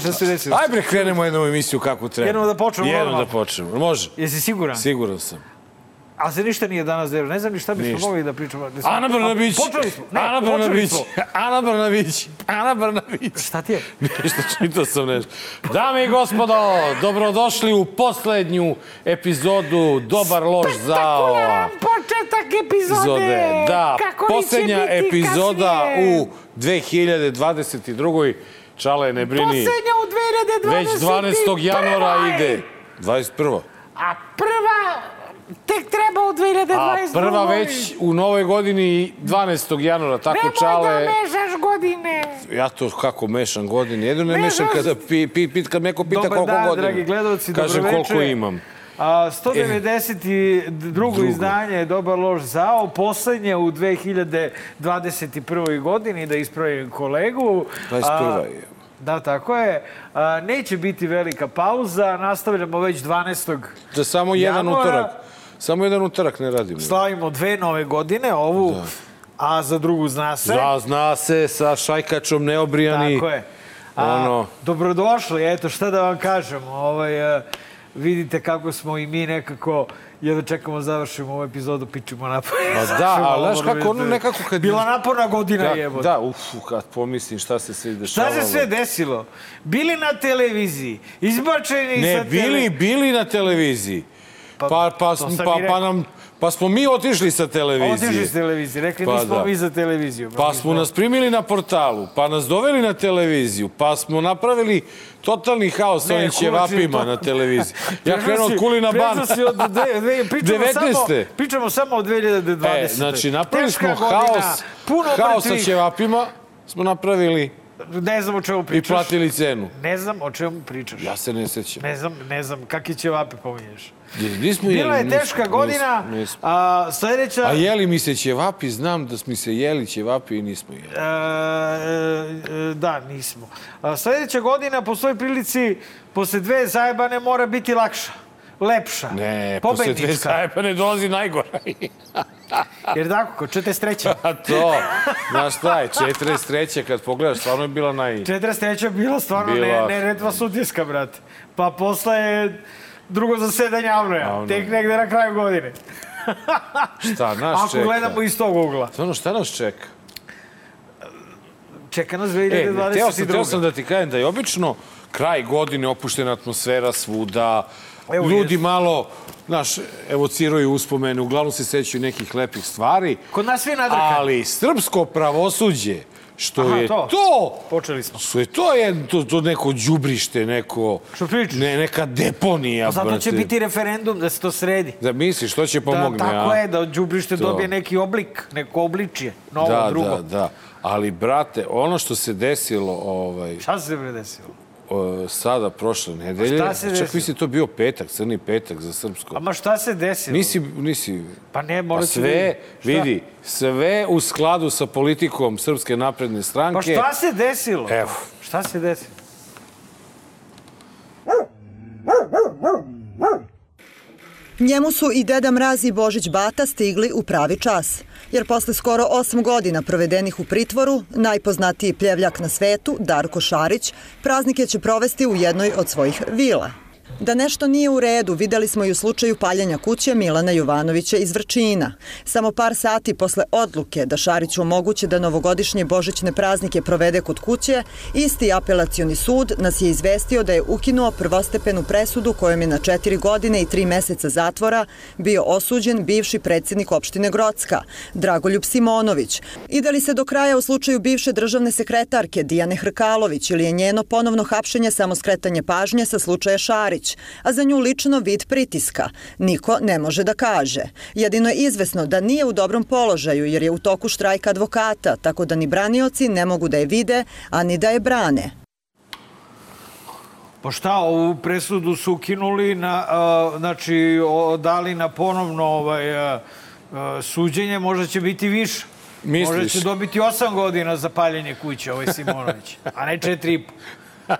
Šta, se desilo? Aj bre, krenemo jednu emisiju kako treba. Jednom da počnemo Jednom da počnemo. Može? Jesi siguran? Siguran sam. A se ništa nije danas delo. Ne znam ni šta bismo Ništa. mogli da pričamo. Da Ana Brnabić. Počeli smo. Ne, Ana Brnabić. Ana Brnabić. Ana Brnabić. Šta ti je? Ništa, čitao sam nešto. Dame i gospodo, dobrodošli u poslednju epizodu Dobar loš zao. početak epizode. Da, Kako poslednja epizoda kasnije? u 2022. Čale, ne brini. Poslednja u 2021. Već 12. januara ide. 21. A prva tek treba u 2022. A prva već u novoj godini 12. januara, tako Nemoj čale... da mešaš godine. Ja to kako mešam godine. Jedino ne Mešam kada pi, pi, pi, kad neko pita Dobar koliko dan, godina. dragi gledalci, Kažem dobro koliko imam. A, 192. Drugo. izdanje je Dobar loš zao, poslednje u 2021. godini, da ispravim kolegu. 21. A, je. Da, tako je. A, neće biti velika pauza, nastavljamo već 12. Da samo jedan Januara. utorak. Samo jedan utorak ne radimo. Slavimo dve nove godine, ovu, a za drugu zna se. Da, zna se sa šajkačom neobrijani. Tako je. A, Ono- Dobrodošli, eto šta da vam kažem. Ovaj, vidite kako smo i mi nekako jedno čekamo da završimo ovu epizodu, pičimo napad. Ma da, ali znaš kako ono nekako kad- Bila naporna godina Da, jebote. da, uf, kad pomislim šta se sve dešavalo. Šta se sve desilo? Bili na televiziji, izbačeni Ne, sa bili, tele... bili na televiziji. Pa, Pa, pa, pa, pa, nam, pa smo mi otišli sa televizije. Otišli s televizije, rekli Pa nismo da. mi za televiziju. Pa Mi smo nas primili na portalu, pa nas doveli na televiziju, pa smo napravili totalni haos sa kulačni ćevapima to- na televiziji. Ja krenuo od kulina ban. od dve, dve, pričamo, 19.. samo, pričamo samo o 2020. E, znači, napravili Teška smo godina, haos, puno haos sa ćevapima smo napravili Ne znam o čemu i pričaš. platili cenu. Ne znam o čemu pričaš. Ja se ne sećam. Ne znam, ne znam, kakve će vape pominješ. Nismo Bila je jeli, nismo- teška godina, nismo- nismo. a sledeća... A jeli mi se ćevapi, znam da smo se jeli ćevapi i nismo jeli. E, e, da, nismo. A, sledeća godina po svoj prilici, posle dve zajebane, mora biti lakša. Lepša. Ne, posle dve Pobednička. sajpa ne dolazi najgora. Jer tako, ko 43. A to, znaš šta je, 43. kad pogledaš, stvarno je bila naj... 43. je bila stvarno Bila- ne, neretva sudijska, brate. Pa posle je drugo zasedanje Avnoja. Tek negde na kraju godine. Šta nas Ako čeka? gledamo iz tog ugla. Stvarno, šta nas čeka? Čeka nas E, ne, 2022. teo sam, teo sam da ti kažem da je obično kraj godine opuštena atmosfera svuda, Evo, ljudi jest. malo, znaš, evociraju uspomene, uglavnom se sećaju nekih lepih stvari, Kod nas svi nadrkani. ali srpsko pravosuđe, što Aha, je to. to, Počeli smo. što je to, je to, to neko đubrište, neko, Što pričaš? ne, neka deponija, Pa zato će brate. biti referendum da se to sredi. Da misliš, što će Da, pomogne, tako a? je, da đubrište dobije neki oblik, neko obličje, novo, da, drugo. da, da. Ali, brate, ono što se desilo ovaj, Šta se bre desilo? O, sada, prošle nedelje, šta se čak mislim to bio petak, crni petak za srpsko. Ama šta se desilo? Nisi, nisi... Pa ne, Pa ću da sve, vidim. Vidi, sve u skladu sa politikom Srpske napredne stranke. Pa šta se desilo? Evo. Šta se desilo? Njemu su i Deda Mraz i Božić Bata stigli u pravi čas, jer posle skoro osam godina provedenih u pritvoru, najpoznatiji pljevljak na svetu, Darko Šarić, praznike će provesti u jednoj od svojih vila. Da nešto nije u redu videli smo i u slučaju paljenja kuće Milana Jovanovića iz Vrčina. Samo par sati posle odluke da Šariću omoguće da novogodišnje božićne praznike provede kod kuće, isti apelacioni sud nas je izvestio da je ukinuo prvostepenu presudu kojom je na četiri godine i tri meseca zatvora bio osuđen bivši predsednik opštine Grocka, Dragoljub Simonović. I da li se do kraja u slučaju bivše državne sekretarke Dijane Hrkalović ili je njeno ponovno hapšenje samo skretanje pažnje sa slučaja Šarić, a za nju lično vid pritiska. Niko ne može da kaže. Jedino je izvesno da nije u dobrom položaju jer je u toku štrajka advokata, tako da ni branioci ne mogu da je vide, a ni da je brane. Pa šta, ovu presudu su ukinuli, na, a, znači, o, dali na ponovno ovaj, a, a, suđenje, možda će biti više. Možda Misliš? će dobiti osam godina za paljenje kuće, ovaj Simonović, a ne četiri i po.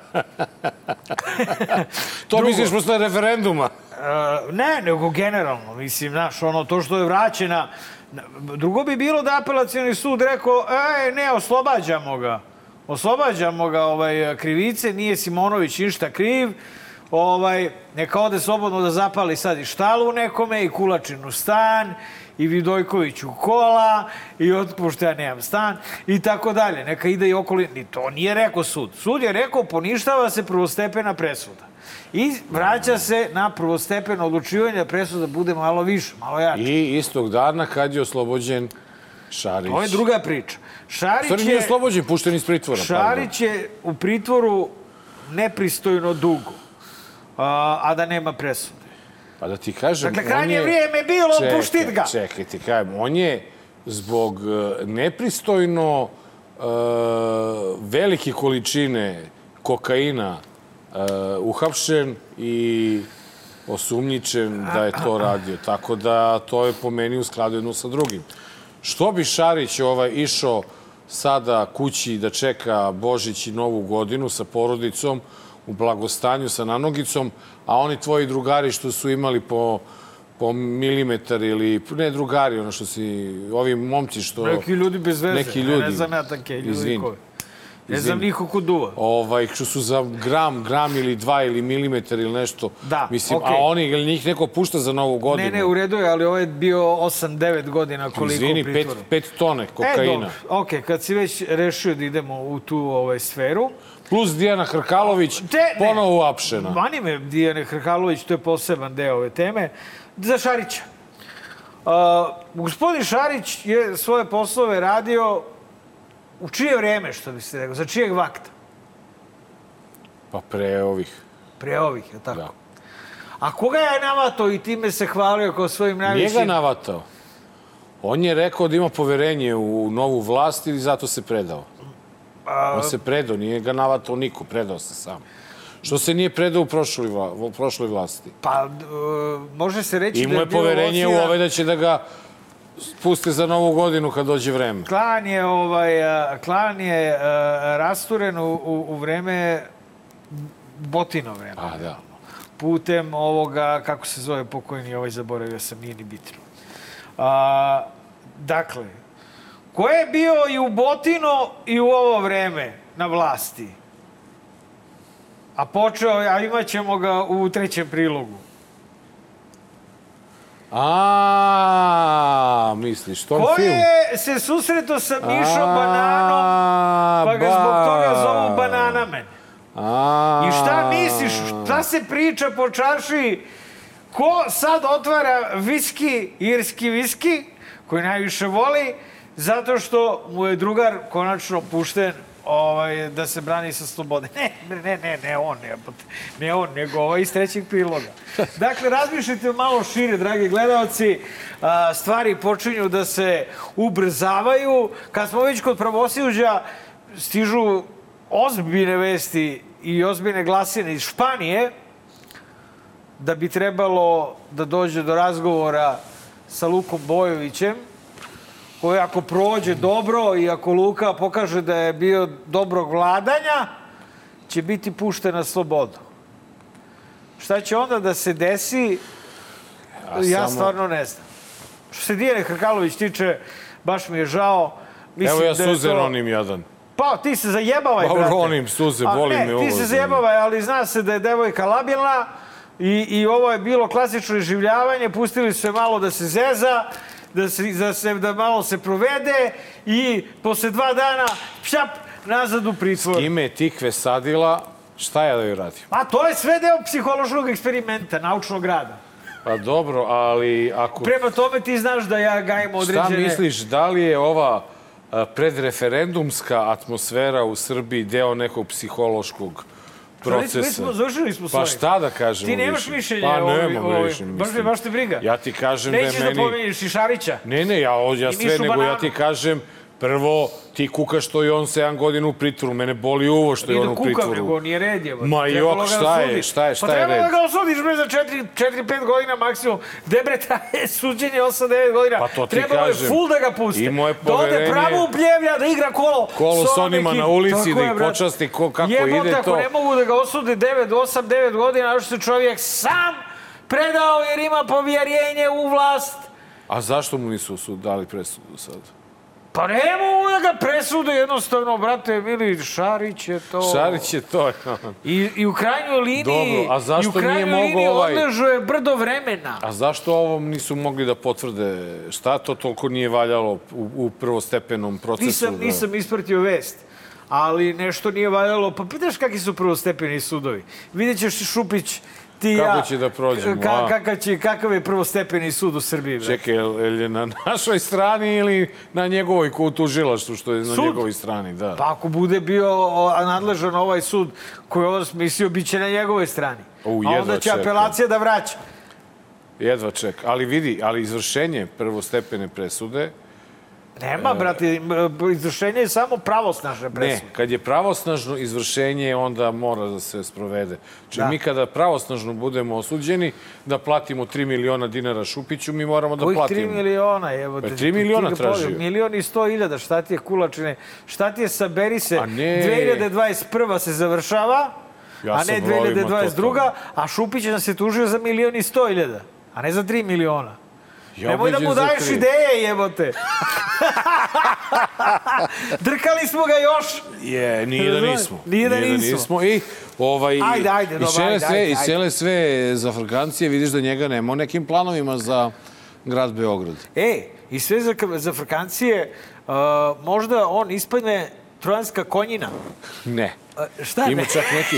To Drugo. misliš posle referenduma? E, ne, nego generalno, mislim, znaš, ono, to što je vraćena... Drugo bi bilo da apelacioni sud rekao, ej, ne, oslobađamo ga. Oslobađamo ga ovaj, krivice, nije Simonović ništa kriv, ovaj, neka ode slobodno da zapali sad i štalu nekome i Kulačinu stan i Vidojkoviću kola i otpušte ja nemam stan i tako dalje. Neka ide i okoli. Ni to nije rekao sud. Sud je rekao poništava se prvostepena presuda. I vraća se na prvostepeno odlučivanje da presuda bude malo više, malo jače. I istog dana kad je oslobođen Šarić. To je druga priča. Šarić Stvari je... nije oslobođen, pušten iz pritvora. Šarić je u pritvoru nepristojno dugo, a, a da nema presude. Pa da ti kažem... Dakle, krajnje je- vrijeme bilo, Čekaj, puštit ga. Čekaj, ti kažem, on je zbog e, nepristojno e, velike količine kokaina e, uhapšen i osumnjičen da je to radio. Tako da to je po meni u skladu jedno sa drugim. Što bi Šarić ovaj, išao sada kući da čeka Božić i Novu godinu sa porodicom u blagostanju sa nanogicom, a oni tvoji drugari što su imali po po milimetar ili ne drugari, ono što si, ovi momci što... Neki ljudi bez veze. Neki ljudi. Ne znam ja tanke ljudi Izvini. koji. Ne znam niko ko duva. Ovaj, što su za gram, gram ili dva ili milimetar ili nešto. Da, Mislim, okej. a oni, ili njih neko pušta za novu godinu? Ne, ne, u redu je, ali ovo je bio 8-9 godina koliko Izvini, u pet, pritvoru. pet tone E, kokaina. dobro, okej, kad si već rešio da idemo u tu ovaj, sferu, Plus Dijana Hrkalović, Te- ne. ponovo uapšena. Mani me Dijane Hrkalović, to je poseban deo ove teme. Za Šarića. Uh, gospodin Šarić je svoje poslove radio u čije vreme, što bi se rekao, za čijeg vakta? Pa pre ovih, Pre ovih, je tako? da. A koga je navato i time se hvalio kao svojim Nije ga navatao. On je rekao da ima poverenje u novu vlast i zato se predao. On se predao, nije ga navatao niko, predao se sam. Što se nije predao u prošloj, vla, u prošloj vlasti. Pa, uh, može se reći Imao da je je bilo poverenje u ove da će da ga puste za novu godinu kad dođe vreme. Klan je, ovaj, a, klan je uh, rasturen u, u, u vreme Botino vreme. A, da. Putem ovoga, kako se zove pokojni, ovaj zaboravio sam, nije ni bitno. A, dakle, ko je bio i u Botino i u ovo vreme na vlasti? A počeo, a imat ćemo ga u trećem prilogu. A, misliš, tom Ko film? je se susreto sa Mišom Bananom, pa ga zbog toga zovu Bananamen? A, I šta misliš, šta se priča po čarši? Ko sad otvara viski, irski viski, koji najviše voli, zato što mu je drugar konačno pušten ovaj, da se brani sa slobode. Ne, ne, ne, ne on, ne, ne on, nego ovaj iz trećeg priloga. Dakle, razmišljajte malo šire, dragi gledalci. Stvari počinju da se ubrzavaju. Kad smo već kod pravosuđa, stižu ozbiljne vesti i ozbiljne glasine iz Španije da bi trebalo da dođe do razgovora sa Lukom Bojovićem, koji ako prođe dobro i ako Luka pokaže da je bio dobrog vladanja, će biti pušten na slobodu. Šta će onda da se desi, ja samo- stvarno ne znam. Što se Dijene Hrkalović tiče, baš mi je žao. Mislim Evo ja da suze to- ronim jadan. Pa, ti se zajebavaj, Pa, brate. ronim suze, A, boli me ovo ti se za zajebavaj, ali zna se da je devojka labilna i, i ovo je bilo klasično iživljavanje. Pustili su je malo da se zeza, da, se, da, se, da malo se provede i posle dva dana šap, nazad u pritvor. Ime je tikve sadila, šta ja da joj radim? A to je sve deo psihološkog eksperimenta, naučnog rada. Pa dobro, ali ako... Prema tome ti znaš da ja gajim određene... Šta misliš, da li je ova a, predreferendumska atmosfera u Srbiji deo nekog psihološkog procesa? Mi smo, završili smo Pa šta da kažemo Ti nemaš više? mišljenje Pa o ovim- nemam više, Baš, mislim. baš te briga. Ja ti kažem Nećeš da je da meni... pominješ i Šarića. Ne, ne, ja, ja sve, nego ja ti kažem, prvo, ti kukaš što je on 7 godina u pritvoru. Mene boli uvo što je Nije on da u pritvoru. nego nije red je. Ma Trebalo jok, šta je, šta je, šta pa je trebalo red? da ga osudiš bre za 4-5 godina maksimum. Debre traje suđenje 8-9 godina. Pa to ti trebalo kažem. je full da ga puste. Imao je Da ode poverenje- pravo u pljevlja, da igra kolo. Kolo s onima na ulici, da je, ih počasti ko- kako Jebote, ide ako to. ne mogu da ga osude 9, 8, 9 godina, a što se čovjek sam predao jer ima povjerenje u vlast. A zašto mu nisu dali presudu sad? Pa ne mogu da ga presude jednostavno, brate, Mili, Šarić je to... Šarić je to. I, I u krajnjoj liniji... Dobro, a zašto i u krajnjoj nije liniji ovaj- odležao je brdo vremena. A zašto ovom nisu mogli da potvrde? Šta to toliko nije valjalo u, u prvostepenom procesu? Nisam, da- nisam ispratio vest, ali nešto nije valjalo. Pa pitaš kakvi su prvostepeni sudovi. Vidjet ćeš Šupić, ti ja. Kako će da prođemo, Ka, kakav, će, kakav je prvostepeni sud u Srbiji? bre? Čekaj, je na našoj strani ili na njegovoj ko u tužilaštvu, što je na Sud? njegovoj strani, da. Pa ako bude bio nadležan ovaj sud koji je ovo smislio, bit će na njegovoj strani. U, A onda će apelacija da vraća. Jedva ček. Ali vidi, ali izvršenje prvostepene presude, Nema, brate, m, izvršenje je samo pravosnažne ne, presude. kad je pravosnažno izvršenje, onda mora da se sprovede. Či Da. mi kada pravosnažno budemo osuđeni da platimo 3 miliona dinara Šupiću, mi moramo da Kojih 3 platimo. miliona, evo. Pa tri miliona ti tražio. Milion i sto iljada, šta ti je kulačine? Šta ti je, saberi se, A ne. 2021. se završava, Ja a ne brojima 2022. totalno. A Šupić nas je tužio za milion i sto iljada, a ne za 3 miliona. Ja Nemoj da mu daješ tri. ideje, jebote. Drkali smo ga još. Je, nije da nismo. Nije da nismo. I, ovaj, Ajde, ajde, i dobro, cele ajde, sve, ajde, I ajde. cele sve za Frankancije vidiš da njega nema u nekim planovima za grad Beograd. E, i sve za, za Frkancije, uh, možda on ispadne trojanska konjina. Ne. A, šta Ima ne? čak neki...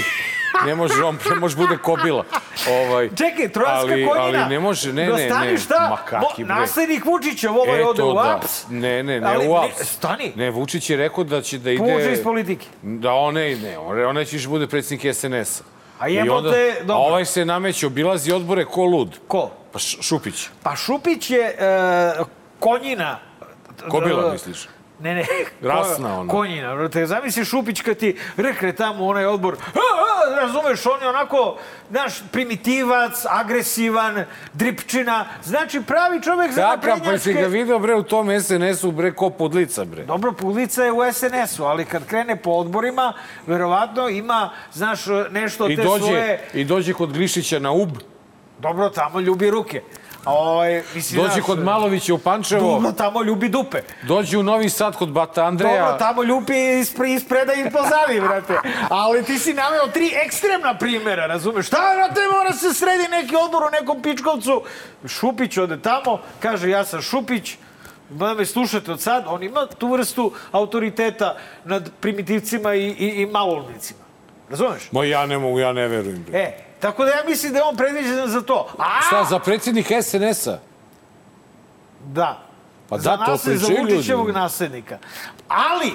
Ne može, on pre može bude kobila. Ovaj, Čekaj, trojanska ali, konjina. Ali ne može, ne, da ne, ne. šta? Ma kaki bre. Naslednik Vučića, ovaj Eto ode u da. APS. Ne, ne, ne, Ali u ne, APS. stani. Ne, Vučić je rekao da će da ide... Povuče iz politike. Da on ne, ne, on, on neće više bude predsjednik SNS-a. A jebote, dobro. A ovaj se nameće, obilazi odbore ko lud. Ko? Pa Šupić. Pa Šupić je e, konjina. Kobila, E, misliš? Ne, ne. Rasna ona. Konjina. brate. Zamisli Šupić kad ti rekne tamo onaj odbor. A, a, razumeš, on je onako, znaš, primitivac, agresivan, dripčina. Znači, pravi čovek za Kakav, pa si ga naprednjačke... video bre u tom SNS-u bre ko podlica bre. Dobro, Pulica je u SNS-u, ali kad krene po odborima, verovatno ima, znaš, nešto od I te dođe, svoje... I dođe kod Glišića na UB, Dobro, tamo ljubi ruke. A ovaj, mislim, znaš, kod Malovića u Pančevo, Dobro, tamo ljubi dupe. dođe u Novi Sad kod Bata Andreja. Dobro, tamo ljubi ispre, ispreda i pozadi, brate. Ali ti si naveo tri ekstremna primjera, razumeš? Šta, brate, mora se sredi neki odbor u nekom pičkovcu. Šupić ode tamo, kaže, ja sam Šupić, da me slušate od sad, on ima tu vrstu autoriteta nad primitivcima i, i, i maloumnicima. Razumeš? Ma ja ne mogu, ja ne verujem. E, tako da ja mislim da je on predviđen za to. A, Šta, za predsjednik SNS-a? Da. Pa za da, to za pričaju ljudi. Vučićevog naslednika. Ali,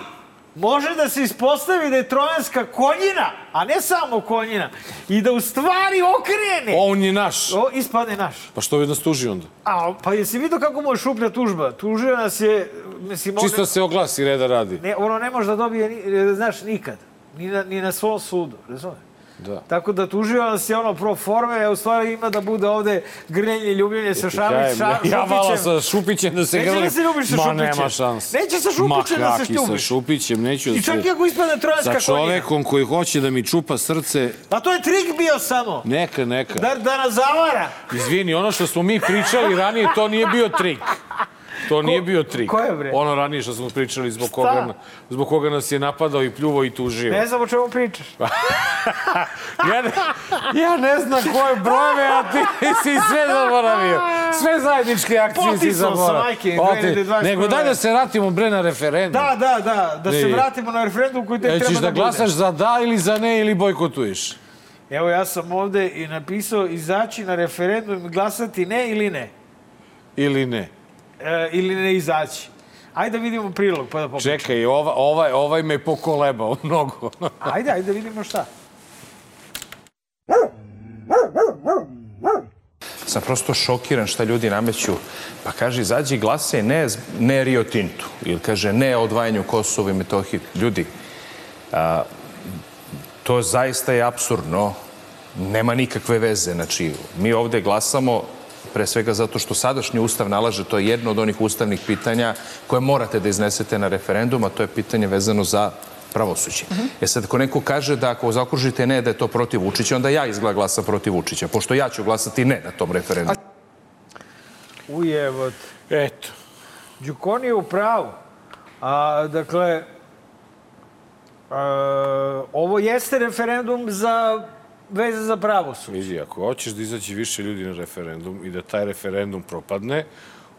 može da se ispostavi da je trojanska konjina, a ne samo konjina, i da u stvari okrene. On je naš. O, ispadne naš. Pa što bi nas tuži onda? A, pa jesi vidio kako mu je šuplja tužba? Tužio nas je, mislim, Čisto ne, se oglasi, reda radi. ne, ono ne može da dobije, ni, znaš, nikad. Ni na, ni na svom sudu, razumiješ? Da. Tako da tužio nas je ono pro forme, a u stvari ima da bude ovde grljenje i ljubljenje sa Kajem, Ša, ja vala Šupićem. sa Šupićem da se Neće grlim. da se ljubiš sa Ma Šupićem. nema šans. Neće sa Šupićem da se Ma kaki ljubiš. sa Šupićem, neću da I se... čak i ako ispadne trojanska Sa konjina. čovekom koji hoće da mi čupa srce, Pa to je trik bio samo. neka, neka. Da, da nas zavara. Izvini, ono što smo mi pričali ranije, to nije bio trik. To nije bio trik. ko je, bre? Ono ranije što smo pričali zbog koga, zbog koga nas je napadao i pljuvao i tužio. Ne znam o čemu pričaš. Ja ne, ja ne znam koje brojeve, a ti si sve zaboravio. Sve zajedničke akcije si Potisao sam, zaboravio. majke, Oti- 2021. Nego daj da se vratimo bre na referendum. Da, da, da. Da se Ne. vratimo na referendum koji tek E, treba da, da bude. glasaš za da ili za ne ili bojkotuješ? Evo ja sam ovde i napisao izaći na referendum i glasati ne ili ne. Ili ne? E, ili ne izaći. Ajde da vidimo prilog pa da popričamo. Čekaj, ova, ovaj, ovaj me pokolebao mnogo. Ajde, ajde da vidimo šta. sam prosto šokiran šta ljudi nameću. Pa kaže, izađi i glasaj ne, ne Rio Tintu. Ili kaže, ne odvajanju Kosova i Metohije. Ljudi, a, to zaista je absurdno. Nema nikakve veze. Znači, mi ovde glasamo pre svega zato što sadašnji ustav nalaže, to je jedno od onih ustavnih pitanja koje morate da iznesete na referendum, a to je pitanje vezano za pravosuđe. E sad, ako neko kaže da ako zaokružite ne, da je to protiv Vučića, onda ja izgleda glasa protiv Vučića, pošto ja ću glasati ne na tom referendumu. Ujevot. Eto. Đukon je u pravu. A, dakle, a, ovo jeste referendum za veze za pravosuđe. Vidi, ako hoćeš da izađe više ljudi na referendum i da taj referendum propadne,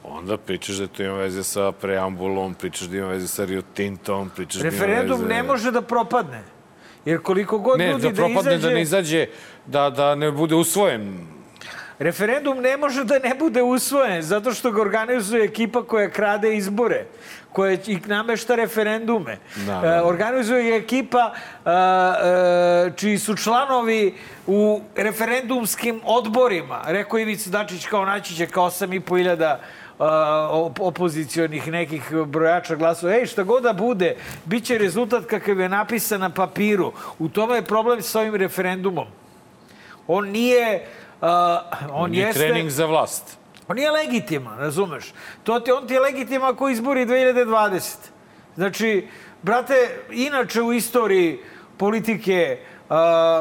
onda pričaš da to ima veze sa preambulom, pričaš da ima veze sa Rio Tintom, pričaš da ima veze... Referendum ne može da propadne. Jer koliko god Ne, ljudi da propadne, izađe... da ne izađe, da, da ne bude usvojen. Referendum ne može da ne bude usvojen, zato što ga organizuje ekipa koja krade izbore, koja i namešta referendume. Da, da. E, organizuje ga ekipa a, a, čiji su članovi u referendumskim odborima. Rekao Ivica Dačić kao naći će kao 8.500 op opozicijonih nekih brojača glasova. Ej, šta god da bude, bit će rezultat kakav je napisan na papiru. U tome je problem sa ovim referendumom. On nije... Uh, on Nije jeste... trening za vlast. On nije legitiman, razumeš? To ti, on ti je legitiman ako izbori 2020. Znači, brate, inače u istoriji politike, uh,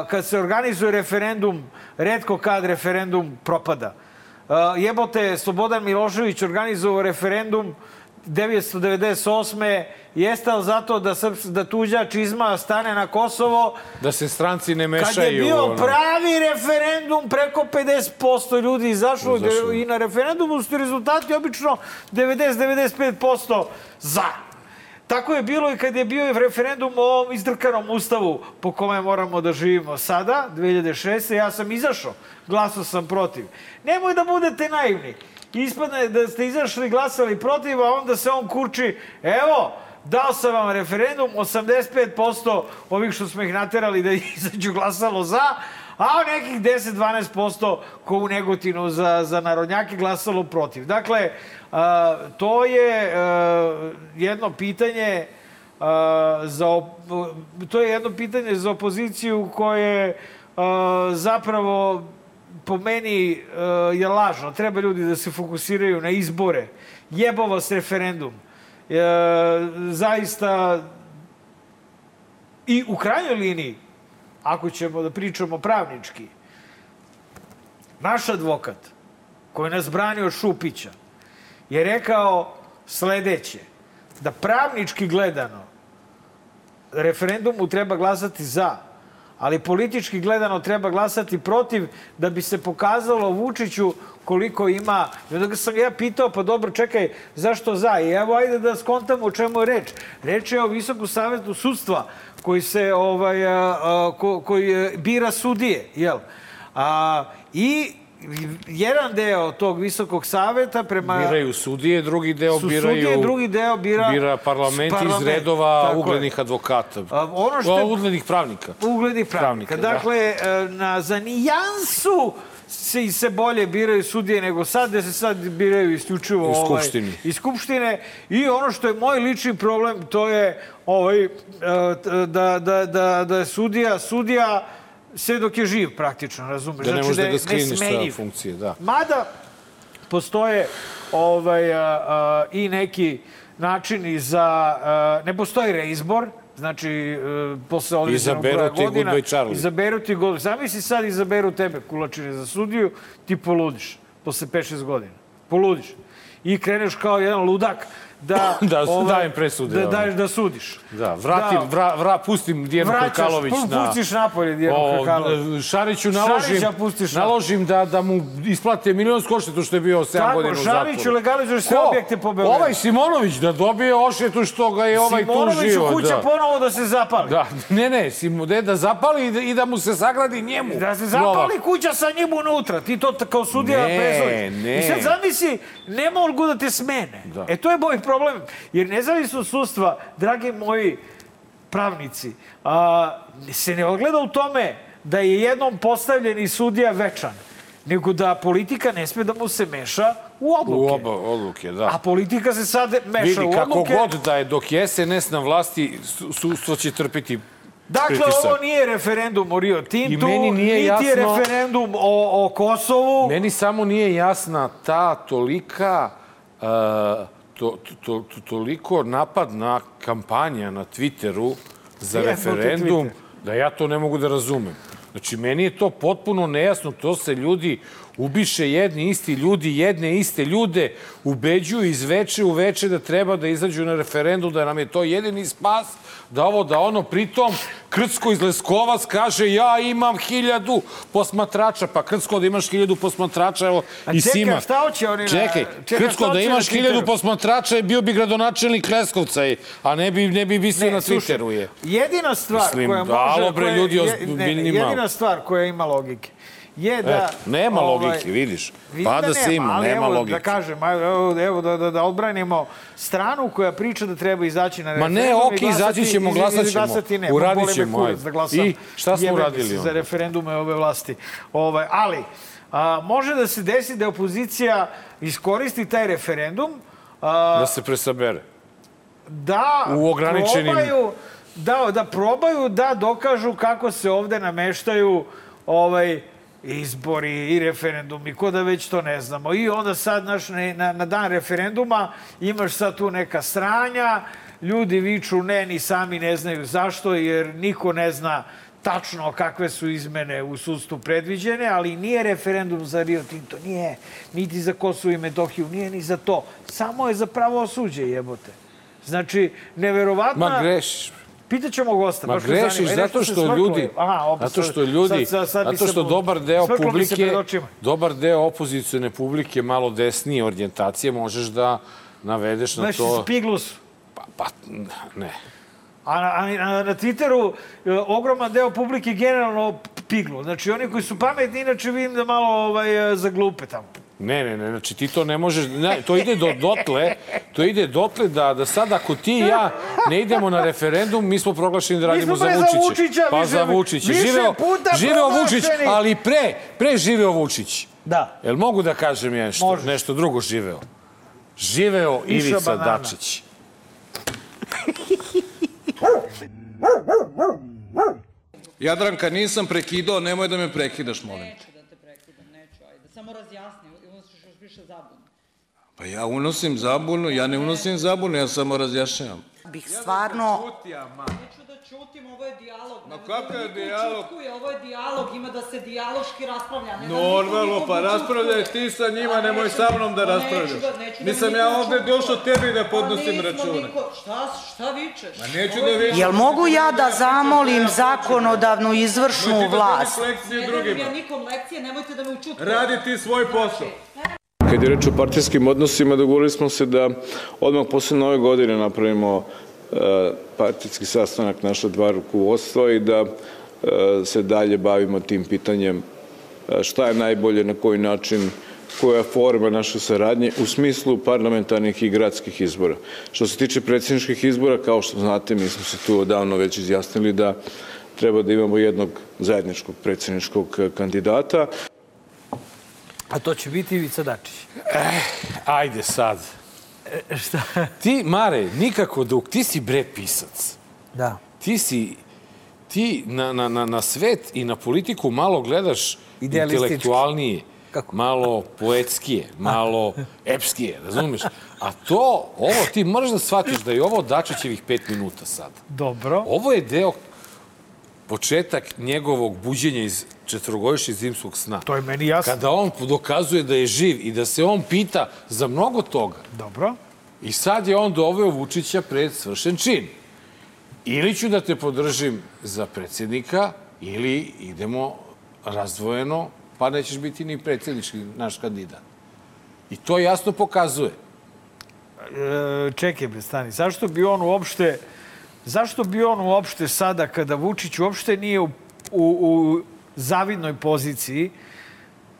kad se organizuje referendum, redko kad referendum propada. Uh, jebote, Slobodan Milošević organizovao referendum 1998. Jeste li zato da, srps, da tuđa čizma stane na Kosovo, Da se stranci ne Kad mešaju. je bio ono. pravi referendum, preko 50% ljudi izašlo Izašlo. i na referendumu su rezultati obično 90-95% za. Tako je bilo i kad je bio referendum o ovom izdrkanom ustavu po kome moramo da živimo sada, 2006. Ja sam izašao, glasao sam protiv. Nemoj da budete naivni. Ispadne da ste izašli glasali protiv, a onda se on kurči, evo, dao sam vam referendum, 85% ovih što smo ih naterali da izađu glasalo za, a nekih 10-12% ko u Negotinu za, za narodnjake glasalo protiv. Dakle, a, to je a, jedno pitanje a, za op- to je jedno pitanje za opoziciju koje a, zapravo po meni a, je lažno. Treba ljudi da se fokusiraju na izbore. Jebo vas referendum. E, zaista i u krajnjoj liniji, ako ćemo da pričamo pravnički, naš advokat, koji nas brani od Šupića, je rekao sledeće, da pravnički gledano referendumu treba glasati za, ali politički gledano treba glasati protiv da bi se pokazalo Vučiću koliko ima. I onda sam ja pitao, pa dobro, čekaj, zašto za? I evo, ajde da skontamo o čemu je reč. Reč je o Visoku savetu sudstva koji se, ovaj, a, a, ko, koji e, bira sudije, jel? A, I jedan deo tog Visokog saveta prema... Biraju sudije, drugi deo su biraju... sudije, drugi deo bira... Bira parlament, parlament, iz redova tako je. uglednih advokata. A, ono što je- Uglednih pravnika. uglednih pravnika. Pravnika, da. dakle, e, na, za nijansu se, se bolje biraju sudije nego sad, da se sad biraju isključivo U ovaj, Skupštini. iz Skupštine. I ono što je moj lični problem, to je ovaj, e, da, da, da, da je sudija, sudija sve dok je živ praktično, razumeš? Da ne možeš da ga skliniš sa funkcije, da. Mada postoje ovaj, a, a, i neki načini za... A, ne postoji reizbor, znači e, posle određenog Izaberu broja ti godina... Charlie. Izaberu ti Goodbye. Zamisli sad izaberu tebe, kulačine za sudiju, ti poludiš posle 5-6 godina. Poludiš. I kreneš kao jedan ludak da... Da, dajem presude, Da, daješ da sudiš. Da, vratim, Da. vra, vra, pustim Dijanu pu- na... pustiš napolje Dijanu Hrkalović. Šariću naložim, Šarića pustiš naložim da, da mu isplate milionsku odštetu što je bio 7 Tako, godina u zatvoru. Šariću legalizuješ sve objekte po Beogradu. Ovaj Simonović da dobije oštetu što ga je ovaj Simonoviću tužio. kuća da. ponovo da se zapali. Da, ne, ne, Simo, de, da zapali i da, i da mu se sagradi njemu. Da se zapali kuća sa njim unutra. Ti to kao sudija Ne, prezoliš. ne. I sad zamisli, ne mogu da te smene. Da. E to je moj problem. Jer nezavisno sudstva, dragi moji pravnici, a, se ne ogleda u tome da je jednom postavljeni sudija večan, nego da politika ne sme da mu se meša u odluke. U oba odluke, da. A politika se sad meša Vidi, u kako odluke. god da je, dok je SNS na vlasti, su- sudstvo će trpiti Dakle, pritisak. ovo nije referendum o Rio Tintu, I meni nije niti je jasno- referendum o, o Kosovu. Meni samo nije jasna ta tolika, uh, to, to, to, toliko napadna kampanja na Twitteru za Jebote referendum, Twitter. da ja to ne mogu da razumem. Znači, meni je to potpuno nejasno. To se ljudi ubiše jedni isti ljudi, jedne iste ljude, ubeđuju iz veče u veče da treba da izađu na referendum, da nam je to jedini spas, da ovo, da ono, pritom Krcko iz Leskovac kaže ja imam hiljadu posmatrača, pa Krcko da imaš hiljadu posmatrača, evo A i čekaj, Sima. šta hoće oni na- Čekaj, čekaj, Krcko da imaš hiljadu posmatrača je bio bi gradonačelnik Leskovca, i- a ne bi, ne bi visio Ne, na Twitteru je. Jedina stvar Mislim, koja može... alo, bre, ljudi, je- ne. Jedina stvar koja ima logike je da... Eto, nema ovaj, logike, vidiš. Pada da se ima, nema evo, logike. Da kažem, evo, evo da, da, da odbranimo stranu koja priča da treba izaći na Ma referendum. ne, i okej, glasati- izaći ćemo, glasat ćemo. glasati ne. Uradit ćemo, kurac. Da glasam. I šta smo uradili? Za referendume ove vlasti. Ovaj, ali, a, može da se desi da opozicija iskoristi taj referendum a, Da se presabere. da U ograničenim- probaju, da, da probaju da dokažu kako se ovde nameštaju ovaj izbori i referendumi, ko da već to ne znamo. I onda sad naš, na, na dan referenduma imaš sad tu neka sranja, ljudi viču ne, ni sami ne znaju zašto, jer niko ne zna tačno kakve su izmene u sudstvu predviđene, ali nije referendum za Rio Tinto, nije, niti za Kosovo i Metohiju, nije ni za to. Samo je za pravo osuđe, jebote. Znači, neverovatna... Ma grešiš. Pitaćemo gosta. Ma baš grešiš. E, zato što ljudi. Aha, zato što ljudi, sad- sad- sad zato što dobar deo publike, dobar deo opozicione publike malo desnije orijentacije možeš da navedeš na Znaš, to. Spiglus. Pa, pa, ne. A na, a na, Twitteru e, ogroman deo publike generalno p- piglu. Znači, oni koji su pametni, inače vidim da malo ovaj, e, zaglupe tamo. Ne, ne, ne, znači ti to ne možeš, ne, to ide do dotle, to ide dotle da, da sad ako ti i ja ne idemo na referendum, mi smo proglašeni da radimo smo za bre za Vučića. Vučića, pa više- za Vučića. više Živeo, puta živeo Vučić, ali pre, pre živeo Vučić. Da. Jel mogu da kažem ja nešto, Možeš. nešto drugo živeo? Živeo Iša Ivica banana. Dačić. Jadranka, nisam prekidao, nemoj da me prekidaš, molim te. Neću da te prekidam, neću, ajde. Samo razjasni, unosiš još više zabune. Pa ja unosim zabunu, ja ne unosim zabunu, ja samo razjašnjavam. Bih stvarno... Neću da ćutim, ovo je dijalog. Ma kakav je dijalog? Ovo je dijalog, ima da se dijaloški raspravlja. Ne da Normalno, pa raspravljaj ti sa njima, nemoj sa da- mnom da pa raspravljaš. da- da Nisam ja ovde došao tebi da Pa podnosim račune. Šta, šta vičeš? Ma neću da dijalog. Jel mogu ja da zamolim zakonodavnu izvršnu da vlast? Ne dajem ja nikom lekcije, nemojte da me učutkujete. Radi ti svoj posao. Kad je reč o partijskim odnosima, dogovorili smo se da odmah posle nove godine napravimo e, partijski sastanak naša dva rukovodstva i da e, se dalje bavimo tim pitanjem e, šta je najbolje, na koji način, koja forma naše saradnje u smislu parlamentarnih i gradskih izbora. Što se tiče predsjedničkih izbora, kao što znate, mi smo se tu odavno već izjasnili da treba da imamo jednog zajedničkog predsjedničkog kandidata. A to će biti Ivica Dačić. Ajde sad. E, šta? Ti, Mare, nikako dok, ti si bre pisac. Da. ti si ti na, na, na, na svet i na politiku malo gledaš intelektualnije, Kako? malo poetskije, malo epskije, razumeš? A to, ovo ti moraš da shvatiš da je ovo Dačićevih pet minuta sad. Dobro. Ovo je deo, početak njegovog buđenja iz četvrogodišnjeg zimskog sna. To je meni jasno. Kada on dokazuje da je živ i da se on pita za mnogo toga. Dobro. I sad je on doveo Vučića pred svršen čin. Ili ću da te podržim za predsjednika, ili idemo razdvojeno, pa nećeš biti ni predsjednički naš kandidat. I to jasno pokazuje. E, čekaj, bre, stani. Zašto bi on uopšte... Zašto bi on uopšte sada, kada Vučić uopšte nije u, u, u zavidnoj poziciji,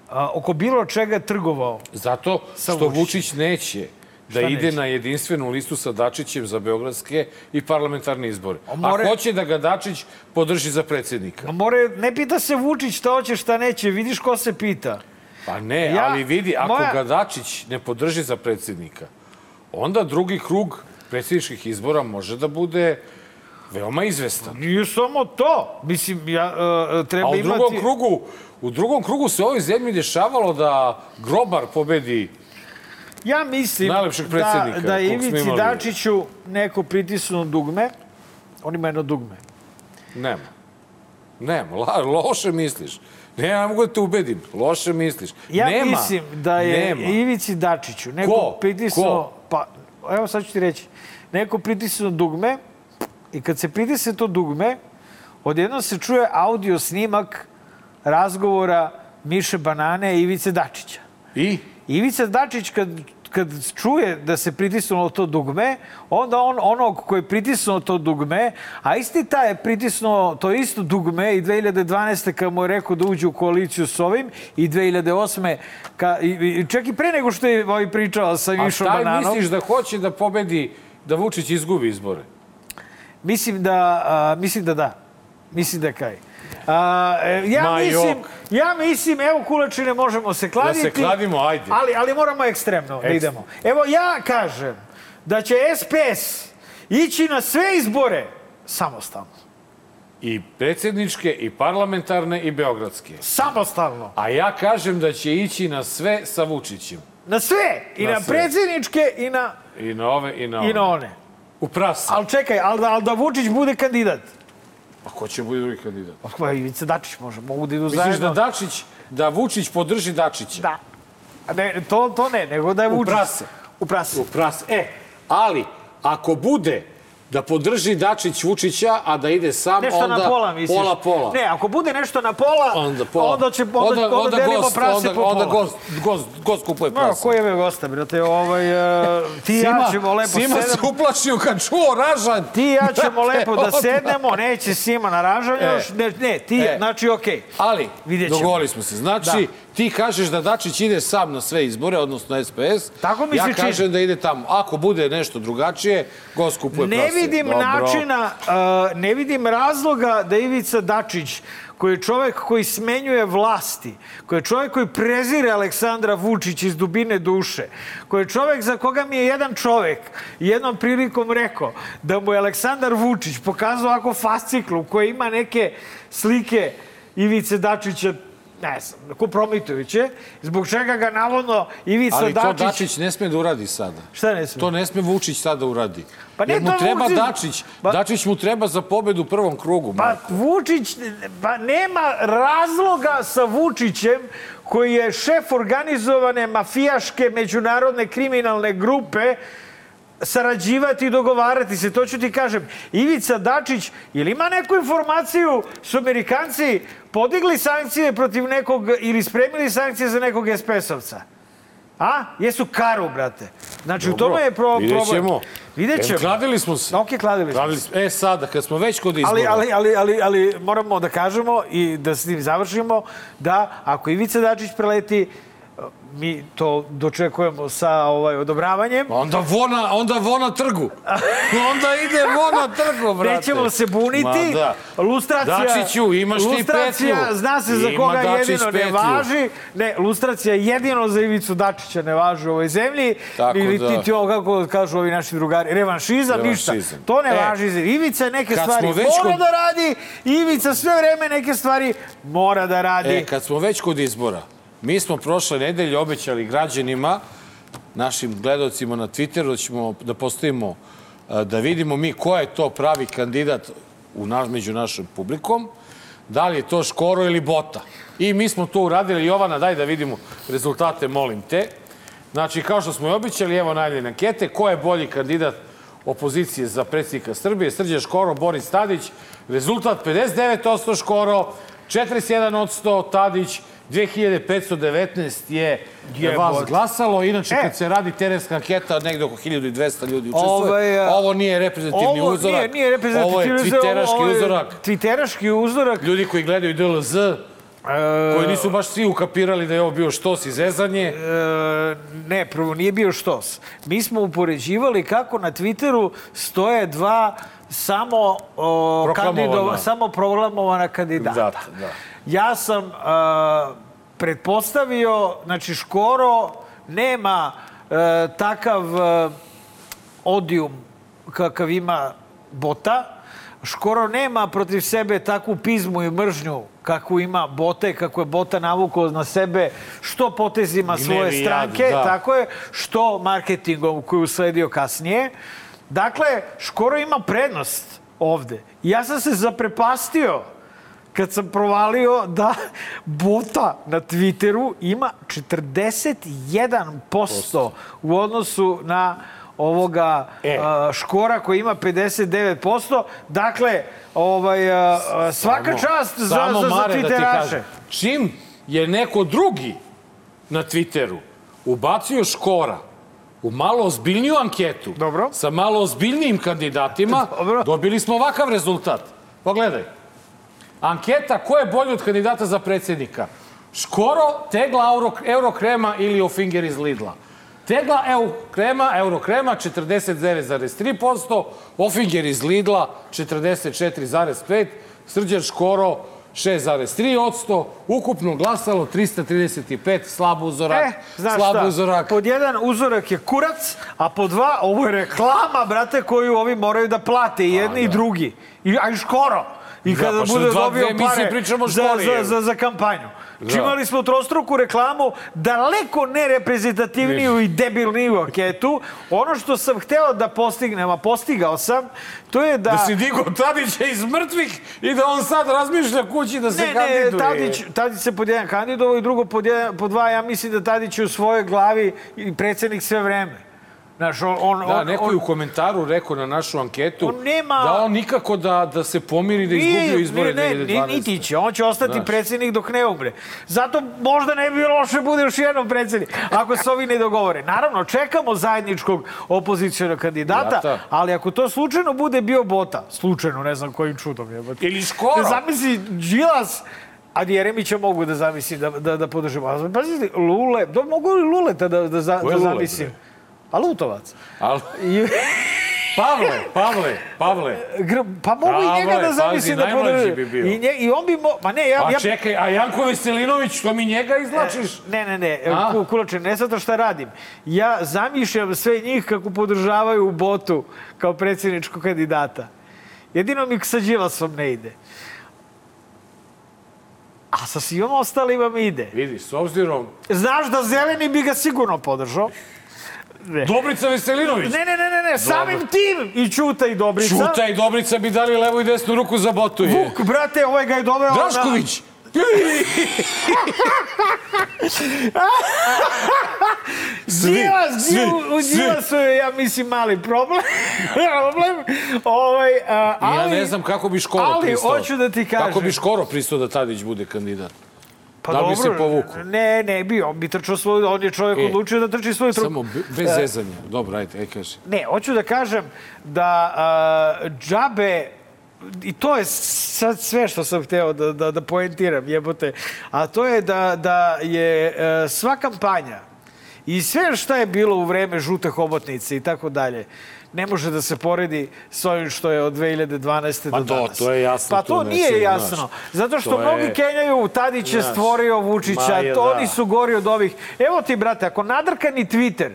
a, oko bilo čega trgovao? Zato što Vučićem. Vučić neće da ide neće? na jedinstvenu listu sa Dačićem za beogradske i parlamentarne izbore. On more- A hoće da ga Dačić podrži za predsjednika. Ma More, ne pita se Vučić šta hoće, šta neće. Vidiš ko se pita. Pa ne, Ja- ali vidi, ako moja- ga Dačić ne podrži za predsjednika, onda drugi krug predsjedničkih izbora može da bude veoma izvestan. Nije samo to. Mislim, ja, e, treba A u imati... drugom krugu, u drugom krugu se ovoj zemlji dešavalo da Grobar pobedi Ja mislim Najlepšeg da, da je Ivici. Dačiću neko pritisnuo dugme. On ima jedno dugme. Nema. Nema, la, loše misliš. Ne, ja mogu da te ubedim. Loše misliš. Ja nema. mislim da je Nema. Ivici Dačiću neko Ko? pritisnuo... Evo sad ću ti reći. Neko pritisnuo dugme i kad se pritisne to dugme, odjednom se čuje audio snimak razgovora Miše Banane i Ivice Dačića. I? Ivica Dačić kad, kad čuje da se pritisnulo to dugme, onda on onog koji je pritisnuo to dugme, a isti taj je pritisnuo to isto dugme i 2012. kad mu je rekao da uđe u koaliciju s ovim i 2008. Ka, i, i, čak i pre nego što je ovaj pričao sa A Mišom šta Bananom. misliš da hoće da pobedi, da Vučić izgubi izbore? Mislim da, a, mislim da da. Mislim da kaj. A, e, ja Ma mislim, jok. ja mislim, evo kulačine, možemo se kladiti. Da se kladimo, ajde. Ali, ali moramo ekstremno da Ekst- idemo. Evo, ja kažem da će SPS ići na sve izbore samostalno. I predsjedničke, i parlamentarne, i beogradske. Samostalno. A ja kažem da će ići na sve sa Vučićem. Na sve. I Na na, sve. predsjedničke i na, I na ove, i na ove. i na one. U prasa. Ali čekaj, ali da, ali da Vučić bude kandidat. A ko će biti drugi kandidat? Pa Ivica Dačić može, mogu da idu Misliš zajedno. da Dačić, da Vučić podrži Dačića? Da. A Ne, to, to ne, nego da je U Vučić. prase. U prase. U prasa. E, ali, ako bude da podrži Dačić Vučića, a da ide sam, Nešto onda na pola, misliš? pola pola. Ne, ako bude nešto na pola, Onda pola. onda, će, onda, onda, onda delimo gost, prase onda, po onda pola. gost, gost, gost kupuje prase. ko je me gosta, brate, ovaj, uh, ti i ja ćemo lepo Sima se sedemo. uplašio kad čuo ražanj. Ti i ja ćemo lepo da sednemo, neće Sima na ražanju E. još, ne, ne, ti, E. znači, okej. Ali, Vidjet ćemo. dogovorili smo se. Znači, Da. Ti kažeš da Dačić ide sam na sve izbore, odnosno SPS. Tako mi ja se čini. kažem da ide tamo. Ako bude nešto drugačije, gost kupuje Ne prase. vidim Dobro. načina, uh, ne vidim razloga da Ivica Dačić, koji je čovek koji smenjuje vlasti, koji je čovek koji prezire Aleksandra Vučić iz dubine duše, koji je čovek za koga mi je jedan čovek jednom prilikom rekao da mu je Aleksandar Vučić pokazao ovako fasciklu koji ima neke slike Ivice Dačića ne znam, kompromitujuće, zbog čega ga navodno Ivica Ali to Dačić... Dačić ne sme da uradi sada. Šta ne sme? To ne sme Vučić sada da uradi. Pa ne, Jer mu treba Vučić- Dačić. Pa- Dačić mu treba za pobedu u prvom krugu. Pa Marko. Vučić, pa nema razloga sa Vučićem koji je šef organizovane mafijaške međunarodne kriminalne grupe sarađivati i dogovarati se, to ću ti kažem. Ivica Dačić, je li ima neku informaciju su Amerikanci podigli sankcije protiv nekog ili spremili sankcije za nekog SPS-ovca? A? Jesu karu, brate. Znači, u Dobro, tome je pro, vidjet problem. ćemo. Vidjet ćemo. Kladili smo se. Ok, kladili smo Kladili se. smo. E sada, kad smo već kod izbora. Ali, ali, ali, ali, ali moramo da kažemo i da s tim završimo da ako Ivica Dačić preleti, mi to dočekujemo sa ovaj odobravanjem. Onda vona, onda vona trgu. onda ide vona trgu, brate. Nećemo se buniti. Ma da. Lustracija, Dačiću, imaš ti petlju. zna se za Ima koga Dačić jedino ne petlju. važi. Ne, lustracija jedino za Ivicu Dačića ne važi u ovoj zemlji. Tako Ili da. ti, ti ovo, kako kažu ovi naši drugari, revanšizam, ništa. To ne E, važi. za Ivica neke stvari već mora kod- da radi. Ivica sve vreme neke stvari mora da radi. E, kad smo već kod izbora, mi smo prošle nedelje obećali građanima, našim gledalcima na Twitteru, da ćemo da postavimo, a, da vidimo mi ko je to pravi kandidat u naš, među našom publikom, da li je to Škoro ili Bota. I mi smo to uradili. Jovana, daj da vidimo rezultate, molim te. Znači, kao što smo i obećali, evo najavljene ankete, ko je bolji kandidat opozicije za predsjednika Srbije, Srđan Škoro, Boris Tadić, rezultat 59% Škoro, 41% Tadić, 2519 je vas glasalo. Inače, E. kad se radi terenska anketa, negde oko 1200 ljudi učestvuje. Ovaj, Ovo nije reprezentativni Ovo uzorak. Nije, nije reprezentativni Ovo je ovo je uzorak. Twitteraški uzorak. Ljudi koji gledaju DLZ, koji nisu baš svi ukapirali da je ovo bio štos i zezanje. E, ne, prvo nije bio štos. Mi smo upoređivali kako na Twitteru stoje dva samo o, kandidova, samo proklamovana kandidata. Da, da. Ja sam a, pretpostavio, znači Škoro nema e, takav e, odijum kakav ima Bota. Škoro nema protiv sebe takvu pizmu i mržnju kakvu ima Bota i kako je Bota navukao na sebe što potezima I svoje stranke, da. tako je, što marketingom koji je usledio kasnije. Dakle, Škoro ima prednost ovde. Ja sam se zaprepastio kad sam provalio da bota na Twitteru ima 41% u odnosu na ovoga E. a, Škora koji ima 59%. Dakle, ovaj, a, a, svaka čast za, Samo za, za Mare da Twitteraše. kažem. Čim je neko drugi na Twitteru ubacio Škora u malo ozbiljniju anketu Dobro. sa malo ozbiljnijim kandidatima, Dobro. dobili smo ovakav rezultat. Pogledaj. Anketa ko je bolji od kandidata za predsjednika? Škoro, tegla euro, Eurokrema ili Ofinger iz Lidla. Tegla Eurokrema, Eurokrema 49,3%, Ofinger iz Lidla 44,5%, Srđan Škoro 6,3%, ukupno glasalo 335, slab uzorak, E, znaš slab šta, uzorak. pod jedan uzorak je kurac, a pod dva, ovo je reklama, brate, koju ovi moraju da plate, i jedni i drugi. I, a i škoro. I Da, kada pa što bude dva- dobio pare pričamo za, školi, za, evo. za, za kampanju. Da. Imali smo trostruku reklamu, daleko nereprezentativniju i debilniju anketu. Ono što sam hteo da postignem, a postigao sam, to je da... Da si digo Tadića iz mrtvih i da on sad razmišlja kući da se Ne, kandiduje. ne, Tadić, Tadić se pod jedan kandidovao i drugo pod, jedan, pod dva, ja mislim da Tadić je u svojoj glavi i predsednik sve vreme. Znaš, on, on, Da, on, neko je u on, komentaru rekao na našu anketu On nema- da on nikako da, da se pomiri da izgubio izbore ne, ne, 2012. niti će, on će ostati Znaš. predsednik dok ne umre. Zato možda ne bi loše bude još jednom predsednik, ako se ovi ne dogovore. Naravno, čekamo zajedničkog opozicijonog kandidata, Jata. ali ako to slučajno bude bio Bota, slučajno, ne znam kojim čudom je. Ili Škoro. Zamisli, Đilas, a Jeremića mogu da zamislim da, da, da podržimo. A Pazite, Lule, da, mogu li Luleta da, da, za, da Lule, zamislim? bre? A Lutovac. Ali, I, Pavle, Pavle, Pavle. pa mogu i njega da zamislim da podržim. bi bio. I, nje, I on bi mo... Ma ne, ja... A ja čekaj, a Janko Veselinović, što mi njega izlačiš? Ne, ne, ne, A? Ku- Kulače, ne zato šta radim. Ja zamišljam sve njih kako podržavaju u botu kao predsjedničkog kandidata. Jedino mi sa Đilasom ne ide. A sa svima ostalima mi ide. Vidi, s obzirom... Znaš da zeleni bi ga sigurno podržao. Ne. Dobrica Veselinović. Ne, ne, ne, ne, ne, samim tim i Čuta i Dobrica. Čuta i Dobrica bi dali levu i desnu ruku za botu. Je. Vuk, brate, ovaj ga je doveo... na- Drašković. Đilas, svi, u, u svi. Đilasu je, ja mislim, mali problem. problem. Ovaj, a, ali, ja ne znam kako bi Škoro ali pristao. hoću da ti kažem. Kako bi Škoro pristao da Tadić bude kandidat? Pa da li bi dobro, se povukao? Ne, ne bi, on bi trčao svoju, on je čovjek E, odlučio da trči svoju trupu. Samo be- bez zezanja. Dobro, ajde, aj kaži. Ne, hoću da kažem da a, džabe i to je sad sve što sam hteo da, da, da poentiram, jebote. A to je da, da je e, sva kampanja i sve šta je bilo u vreme žute hobotnice i tako dalje, ne može da se poredi s ovim što je od 2012. Ma do to- danas. to je jasno, Pa to to nije se, jasno. znaš. Zato što To je- mnogi kenjaju, Tadić je stvorio Vučića, je, to da. oni su gori od ovih. Evo ti, brate, ako nadrkani Twitter,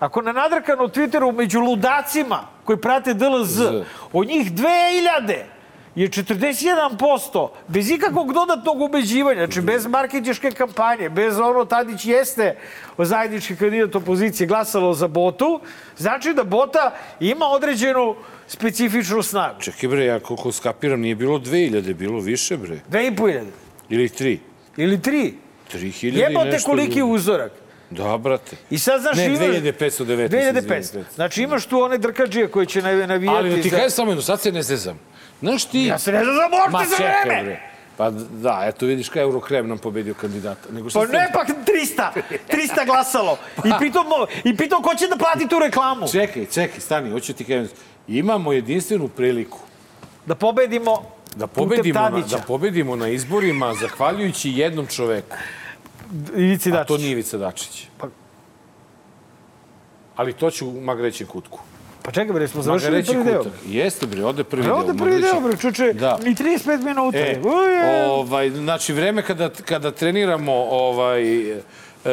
ako na nadrkanu Twitteru među ludacima koji prate DLZ, Z. od njih 2000 je 41%, bez ikakvog dodatnog ubeđivanja, znači bez marketinške kampanje, bez ono Tadić jeste zajednički kandidat opozicije glasalo za Botu, znači da Bota ima određenu specifičnu snagu. Čekaj bre, ja koliko skapiram, nije bilo 2000, bilo više bre. 2500 Ili 3. ili 3. 3000 i Jebote nešto koliki ljudi. uzorak. Da, brate. I sad, znaš, Ne, imaš... 2519, 2500. izvini. Znači, imaš tu one drkađije koji će navi- navijati... Ali da ti za- kažem samo jedno, sad se ne zezam. Znaš ti... Ja se ne znam za morte za vreme! bre. Pa da, eto vidiš kaj Eurokrem nam pobedio kandidata. Nego Pa ne, pa 300! 300 glasalo! I pitom, I pitom ko će da plati tu reklamu? Čekaj, čekaj, stani, hoću ti kažem. Imamo jedinstvenu priliku Da pobedimo da pobedimo, na, da pobedimo na izborima zahvaljujući jednom čoveku. Ivici A Dačić. to nije Ivica Dačić. Pa- Ali to ću u Magrećem kutku. Pa čekaj, bre, smo završili prvi deo. Jeste bre, ode prvi deo. ovde prvi deo, bre, čuče, Da. ni 35 minuta. E, ovaj, znači, vreme kada, kada treniramo ovaj, e,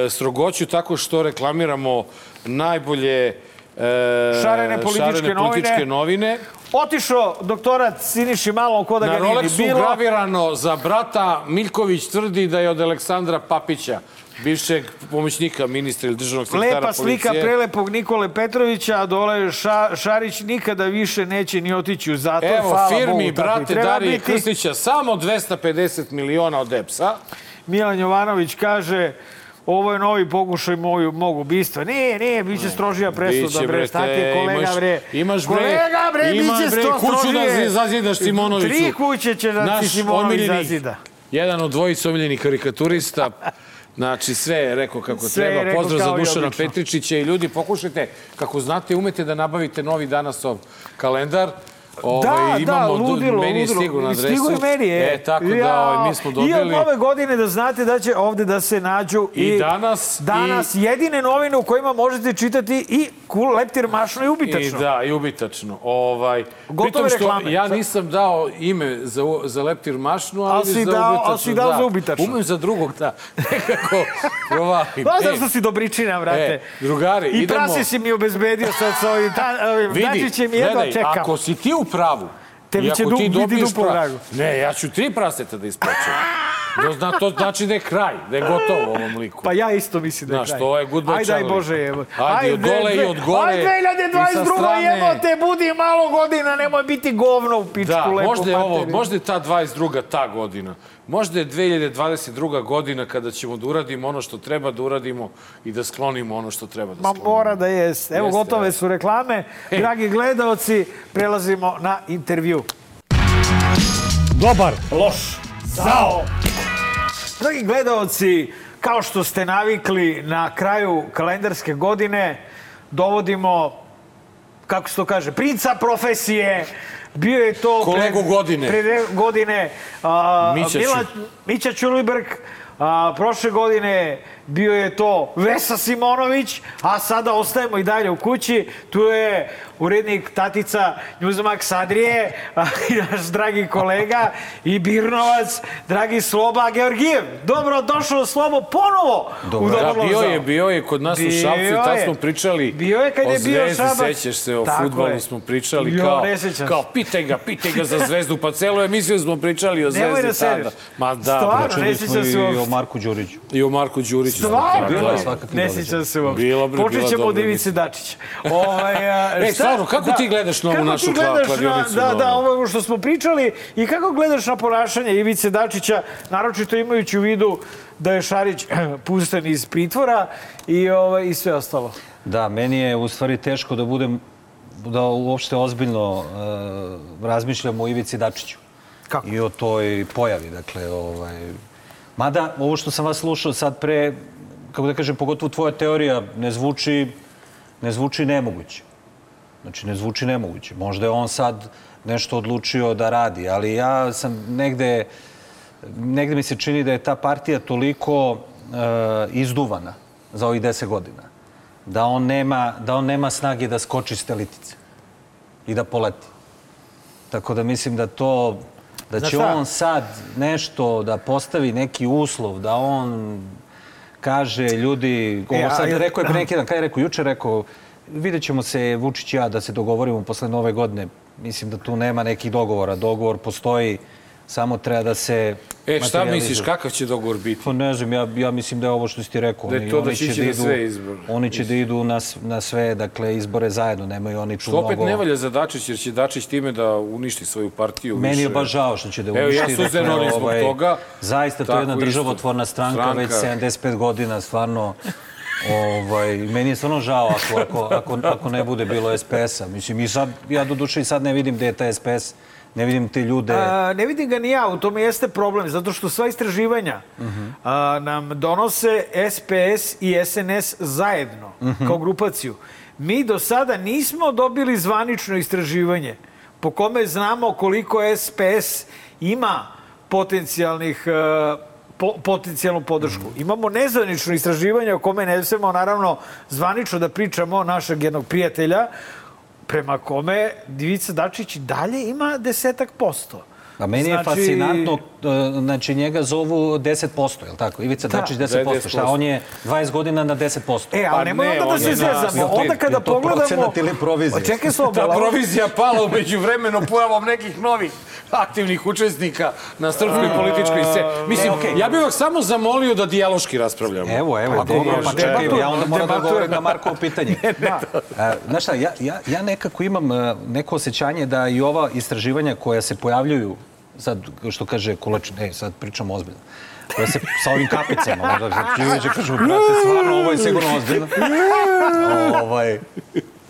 strogoću tako što reklamiramo najbolje e, Šarene političke šarene novine. političke novine. Otišao doktorat Siniši malo ko da Na ga nije ni Rolexu bilo. gravirano za brata Miljković tvrdi da je od Aleksandra Papića, bivšeg pomoćnika ministra ili državnog sekretara Lepa slika policije. prelepog Nikole Petrovića, a dole Ša, Šarić nikada više neće ni otići u zatvor. Evo, Hvala firmi Bogu, brate Darije biti. Krstića samo 250 miliona od EPS-a. Milan Jovanović kaže ovo je novi pokušaj moju, mog ubistva. Nije, nije, bit će strožija presuda, bre, bre, stati te, kolega, imaš- bre. imaš, bre, kolega, bre, ima, bit će bre, kuću da zazidaš Simonoviću. Tri kuće će da ti Simonović zazida. jedan od dvojice omiljenih karikaturista, Znači, sve je rekao kako Sve treba. rekao Pozdrav za Dušana. Petričića i ljudi, pokušajte, kako znate, umete da nabavite novi danasov kalendar. Ovaj, da, da, ludilo, meni ludilo. stigu na adresu. Stigu i meni je. E, tako da ovaj, mi smo I od dobili. nove godine da znate da će ovde da se nađu i, I danas, danas jedine novine u kojima možete čitati i kul, leptir, mašno i ubitačno. I da, i ubitačno. Ovaj, Gotove što reklame. ja nisam dao ime za, za leptir mašnu, ali, Ali si za dao- ubitačno. ali si dao da. za ubitačno. Umem za drugog, da. Nekako provalim. Pa E, zato što si dobričina, vrate. E, drugari, I idemo- prasi si mi obezbedio sad sa ovim, ta, ovim Vidi, i gledaj, čekam. ako si ti u pravu, Tebi će du- ti biti duplo drago. Ne, ja ću tri praseta da isplaćam. Zna, to znači da je kraj, da je gotovo ovom liku. Pa ja isto mislim da je Znaš, kraj. to je goodbye Aj, daj. Bože, evo. Ajde, od dole i od gore. Aj, I sa 2022. strane. jebote, budi malo godina, nemoj biti govno u pičku Da, lepo možda je, ovo, možda je ta 22. ta godina. Možda je 2022. godina kada ćemo da uradimo ono što treba da uradimo i da sklonimo ono što treba da Ma sklonimo. mora da jest. Evo, Jeste, gotove su reklame. Dragi gledaoci, prelazimo na intervju. Dobar. Loš. Zao. Dragi gledaoci, kao što ste navikli na kraju kalendarske godine, dovodimo, kako se to kaže, princa profesije, bio je to... Kolegu pred- godine. Pre dve godine a, Mića Mila, Mića Ćulibrk, a, prošle godine bio je to Vesa Simonović, a sada ostajemo i dalje u kući. Tu je urednik Tatica Njuzmak Sadrije, a, i naš dragi kolega i Birnovac, dragi Sloba Georgijev. Dobro došao Slobo ponovo u Da, Dobar bio Lozao. je, bio je kod nas u Bio Šapcu i tad smo pričali Bio je kad o je bio Zvezdi, Šabac. sećaš se, o Tako futbolu je. smo pričali Jo, kao, kao pitaj ga, pitaj ga za Zvezdu, pa celu emisiju smo pričali o Nemoj Zvezdi da tada. Ma da, Stvarno, Čuli smo i o. Marku Đuriću. i o Marku Đuriću. Stvarno? pričali. Bilo je Da. Ne se uopšte. Počet bila ćemo od dobra Ivice Dačića. Ovaj, a, Ej, šta- stvarno, kako ti gledaš na ovu kako našu ti gledaš kla- kladionicu Na, da, da, ovo što smo pričali i kako gledaš na ponašanje Ivice Dačića, naročito imajući u vidu da je Šarić pušten iz pritvora i, ovaj, i sve ostalo. Da, meni je u stvari teško da budem, da uopšte ozbiljno e, razmišljam o Ivici Dačiću. Kako? I o toj pojavi, dakle, ovaj... Mada, ovo što sam vas slušao sad pre, kako da kažem, pogotovo tvoja teorija ne zvuči, ne zvuči nemoguće. Znači, ne zvuči nemoguće. Možda je on sad nešto odlučio da radi, ali ja sam negde, negde mi se čini da je ta partija toliko e, izduvana za ovih deset godina, da on, nema, da on nema snage da skoči s te litice i da poleti. Tako da mislim da to, da će on sad nešto da postavi neki uslov, da on kaže ljudi, ovo E, a sad jel- rekao je pre neki dan, kada je rekao, juče rekao, vidjet ćemo se Vučić i ja da se dogovorimo posle nove godine. Mislim da tu nema nekih dogovora. Dogovor postoji, samo treba da se E, šta misliš, kakav će dogovor biti? Pa ne znam, ja, ja mislim da je ovo što si ti rekao. Da je Oni- to da oni će ići da na idu- sve izbore. Oni će da idu na, na sve, dakle, izbore zajedno. Nemaju oni tu Što opet mnogo... ne valja za Dačić, jer će Dačić time da uništi svoju partiju. Meni je više. baš žao što će da Evo, ja uništi. suze dakle, norim zbog ovaj, toga. Zaista, to je jedna državotvorna stranka, već Stranka. 75 godina, stvarno. Ovaj, meni je stvarno žao ako, ako, ako, ako ne bude bilo SPS-a. Mislim, i sad, ja do duše i sad ne vidim gde je taj SPS. Ne vidim te ljude. A, ne vidim ga ni ja, u tome jeste problem, zato što sva istraživanja a, nam donose SPS i SNS zajedno, kao grupaciju. Mi do sada nismo dobili zvanično istraživanje po kome znamo koliko SPS ima potencijalnih e, po, potencijalnu podršku. Imamo nezvanično istraživanje o kome ne smemo naravno zvanično da pričamo našeg jednog prijatelja prema kome Divica Dačić dalje ima desetak posto. A meni je Znači- fascinantno, e, znači njega zovu 10%, je li tako? Ivica Da. Dačić 10%. Šta, on je 20 godina na 10%. E, Pa ali nemoj ne, onda da se zezamo. Onda kada to pogledamo... procenat ili provizija? Pa Čekaj slobo. Ta provizija pala umeđu vremenu pojavom nekih novih aktivnih učesnika na srpskoj političkoj sceni. Mislim, Ne, okej. ja bih vas samo zamolio da dijaloški raspravljamo. Evo, evo, dobro, pa čekaj, ja onda moram da odgovorim na Markovo pitanje. A, Znaš šta, ja, ja, ja nekako imam e, neko osjećanje da i ova istraživanja koja se pojavljuju, sad, što kaže Kulač, ne, sad pričamo ozbiljno, koja se sa ovim kapicama, možda znači, će kažu, brate, stvarno, ovo je sigurno ozbiljno. ovaj,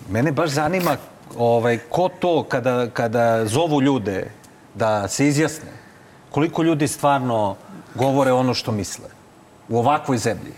mene baš zanima ovaj, ko to kada, kada zovu ljude da se izjasne, koliko ljudi stvarno govore ono što misle u ovakvoj zemlji.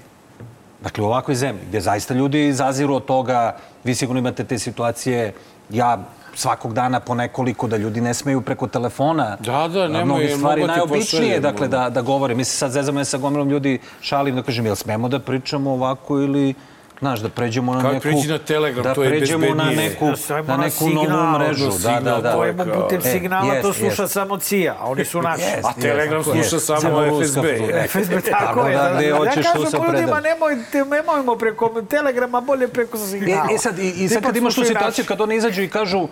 Dakle, u ovakvoj zemlji, gdje zaista ljudi zaziru od toga, vi sigurno imate te situacije, ja svakog dana po nekoliko da ljudi ne smeju preko telefona. Da, da, nemoj, Mnogi stvari najobičnije, dakle, da, da govore. Mi se sad zezamo ja sa gomilom ljudi, šalim da kažem, jel smemo da pričamo ovako ili Znaš, da pređemo na neku... priđi na Telegram, da to je pređemo na bezbednije. neku, Da na na neku novu signal, mrežu. na Da, signal, da, da. To je putem E, signala, to jest, sluša jest. samo CIA, a oni su naši. Jest, A Telegram jest, sluša jest. samo Samo FSB. FSB, tako Tako je. da, ja hoćeš tu kažem se ljudima, predam. nemojte, nemojmo preko Telegrama, bolje preko signala. E, e sad, i, i sad kad imaš tu situaciju, kad oni izađu i kažu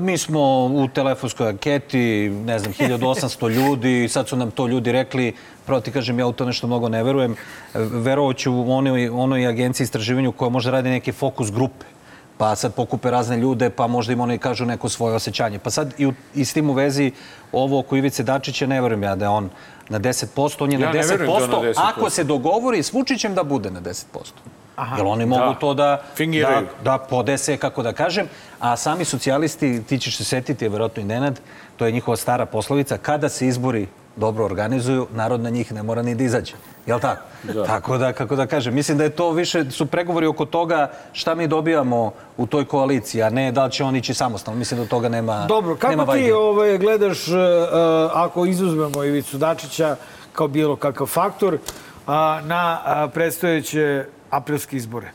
mi smo u telefonskoj anketi, ne znam, 1800 ljudi, sad su nam to ljudi rekli, pravo ti kažem, ja u to nešto mnogo ne verujem. Verovaću u onoj, onoj agenciji istraživanju koja možda radi neke fokus grupe pa sad pokupe razne ljude, pa možda im oni kažu neko svoje osjećanje. Pa sad i, u, i s tim u vezi ovo oko Ivice Dačića, ne verujem ja da je on na 10%, on je Ja na ne 10%, verujem da je na 10%. ako se dogovori s Vučićem da bude na 10%. Aha. Jer oni mogu Da. to da, da, Fingiraju. da podese, kako da kažem, a sami socijalisti, ti ćeš se setiti, verovatno i Nenad, to je njihova stara poslovica, kada se izbori dobro organizuju, narod na njih ne mora ni da izađe. Jel tako? Da. Tako da, kako da kažem, mislim da je to više, su pregovori oko toga šta mi dobijamo u toj koaliciji, a ne da li će on ići samostalno. Mislim da toga nema Dobro, kako nema ti ovaj, gledaš, uh, ako izuzmemo Ivicu Dačića kao bilo kakav faktor, a, na a, predstojeće aprilske izbore?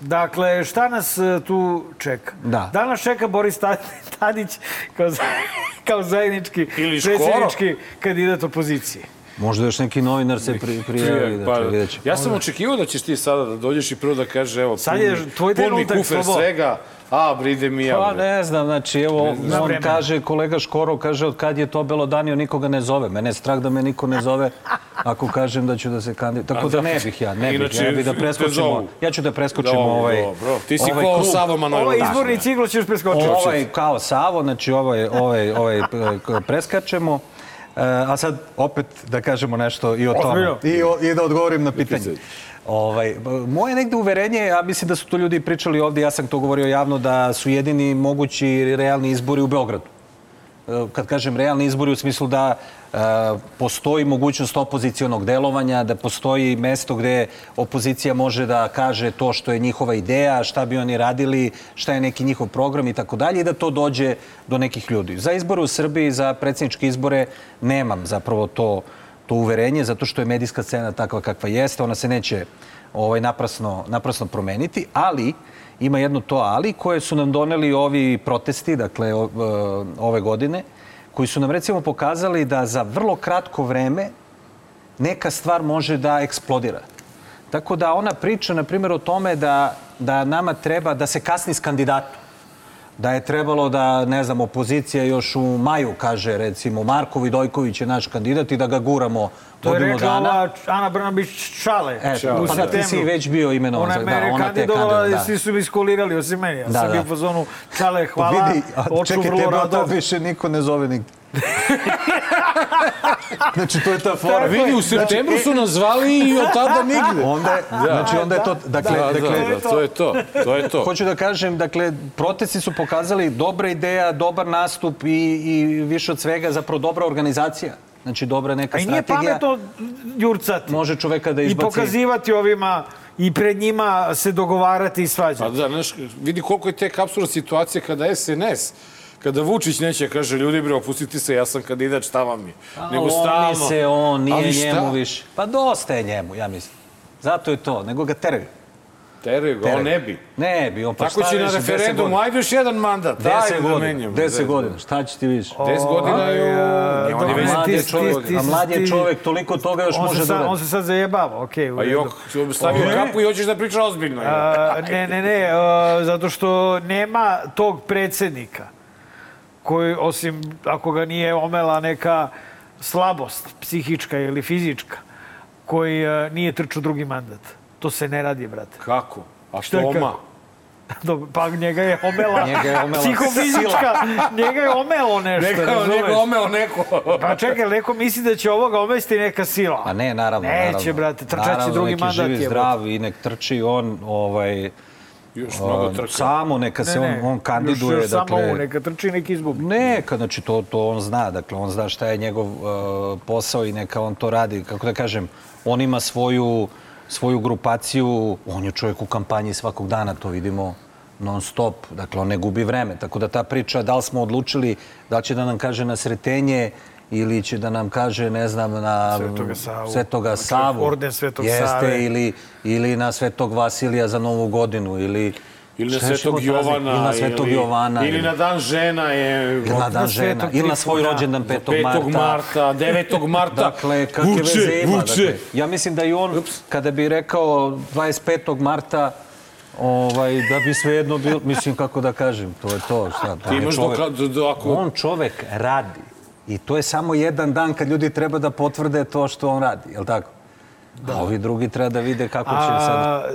Dakle, šta nas e, tu čeka? Da. Da nas čeka Boris Ta- Tadić kao, za- kao zajednički predsjednički kandidat opozicije? Možda još neki novinar se pri, prijavi, Pa, dakle, vidjet ćemo. ja sam očekivao da ćeš ti sada da dođeš i prvo da kaže, evo, Sad je puni- tvoj puni kufer Slobo. svega, a, bride mi ja. Pa ne znam, znači evo, znam on kaže, kolega Škoro kaže od kad je to belodanio nikoga ne zove. Mene je strah da me niko ne zove ako kažem da ću da se kandidujem. Tako da da. ne bih ja, ne bih. Inače, Ja bih da preskočimo, ja ću da preskočimo Dobro, ovaj, dobro. Ti si ovaj krug. Savo Manojlović. Ovaj izborni ciklo ćeš preskočiti. Ovaj kao Savo, znači ovaj, ovaj, ovaj p- preskačemo. E, a sad opet da kažemo nešto i o tome. I, o, I da odgovorim na pitanje. Ovaj, moje negde uverenje, ja mislim da su to ljudi pričali ovdje, ja sam to govorio javno, da su jedini mogući realni izbori u Beogradu. E, Kad kažem realni izbori u smislu da e, postoji mogućnost opozicionog delovanja, da postoji mesto gde opozicija može da kaže to što je njihova ideja, šta bi oni radili, šta je neki njihov program i tako dalje i da to dođe do nekih ljudi. Za izbore u Srbiji, za predsjedničke izbore nemam zapravo to, to uverenje, zato što je medijska scena takva kakva jeste, ona se neće ovaj, naprasno, naprasno promeniti, ali ima jedno to ali koje su nam doneli ovi protesti, dakle e, ove godine, koji su nam recimo pokazali da za vrlo kratko vreme neka stvar može da eksplodira. Tako da ona priča, na primjer, o tome da, da nama treba da se kasni s kandidatom. Da je trebalo da, ne znam, opozicija još u maju kaže, recimo, Marko Vidojković je naš kandidat i da ga guramo To je rekla dana. ova Ana Brnabić Šale. E, u pa da, ti si već bio imenovan. Ona je da, mene je kandidovala kandidat, i da. svi su mi iskolirali osim meni. Ja Da, sam da. bio u fazonu Čale, hvala, Vidi, a oču čekaj, vrlo tebe rado. više niko ne zove nigde. znači, to je ta fora. Pa vidi, u septembru su nas zvali i od tada nigde. Onda je, znači, onda je to, dakle, Da, dakle, da, da, to je to. To je to. Hoću da kažem, dakle, protesti su pokazali dobra ideja, dobar nastup i, i više od svega zapravo dobra organizacija. Znači, dobra neka A i nije strategija. pametno jurcati. Može čoveka da I izbaci. pokazivati ovima i pred njima se dogovarati i Pa svađati. da, znaš, vidi koliko je tek apsurda situacija kada SNS Kada Vučić neće, kaže, ljudi bre, opustite se, ja sam kandidat, šta vam je? Nego stalno. se on, nije Ali šta? njemu više. Pa dosta je njemu, ja mislim. Zato je to, nego ga teraju. Teraju ga, on ne bi. Ne bi, on pa Tako šta će na više, deset referendumu, ajde još jedan mandat, Deset ajde da godina, menjamo. deset godina, šta će ti više? 10 godina je a, on je već A mlad je ti- čovjek, ti- a mlad je čovjek, toliko toga još On može da on se sad zajebava, okej. Pa jok, stavio kapu i hoćeš da priča ozbiljno. A, ne, ne, ne, a, zato što nema tog predsednika koji, osim ako ga nije omela neka slabost, psihička ili fizička, koji a, nije trčao drugi mandat. To se ne radi, brate. Kako? A Šta što kako? oma? Dobro, pa njega je omela, Njega je omela psihofizička, njega je omelo nešto, Neka, razumeš? nego omeo neko. Pa čekaj, neko misli da će ovoga omesti neka sila. Pa ne, naravno, Neće, naravno. brate, trčat će Naravno, drugi nek je mandat, živ i jebote. zdrav i nek trči on, ovaj, Još mnogo trka. samo neka se on, on kandiduje. Još, još dakle, samo neka trči, neki izgubi. Neka, znači to, to on zna, dakle on zna šta je njegov uh, posao i neka on to radi. Kako da kažem, on ima svoju, svoju grupaciju, on je čovjek u kampanji svakog dana, to vidimo non stop, dakle on ne gubi vreme. Tako da ta priča, da li smo odlučili, da li će da nam kaže na sretenje ili će da nam kaže, ne znam, na Svetoga Savu. Svetoga Znači, Savu. orden Svetog Jeste, Save. ili, ili na Svetog Vasilija za Novu godinu, ili... Ili na Svetog Jovana. Ili na Svetog ili, Jovana. Ili na dan žena je... Ili na dan žena, ili na svoj rođendan 5. 5. marta. marta, 9. marta. Dakle, kakve vuče, veze ima? vuče. Dakle, ja mislim da i on, kada bi rekao 25. marta, ovaj, da bi svejedno bilo, mislim kako da kažem, to je to. Šta, Ti imaš čovek, do- do- ako- On čovek radi. I to je samo jedan dan kad ljudi treba da potvrde to što on radi, je li tako? Da. A ovi drugi treba da vide kako će sad... A,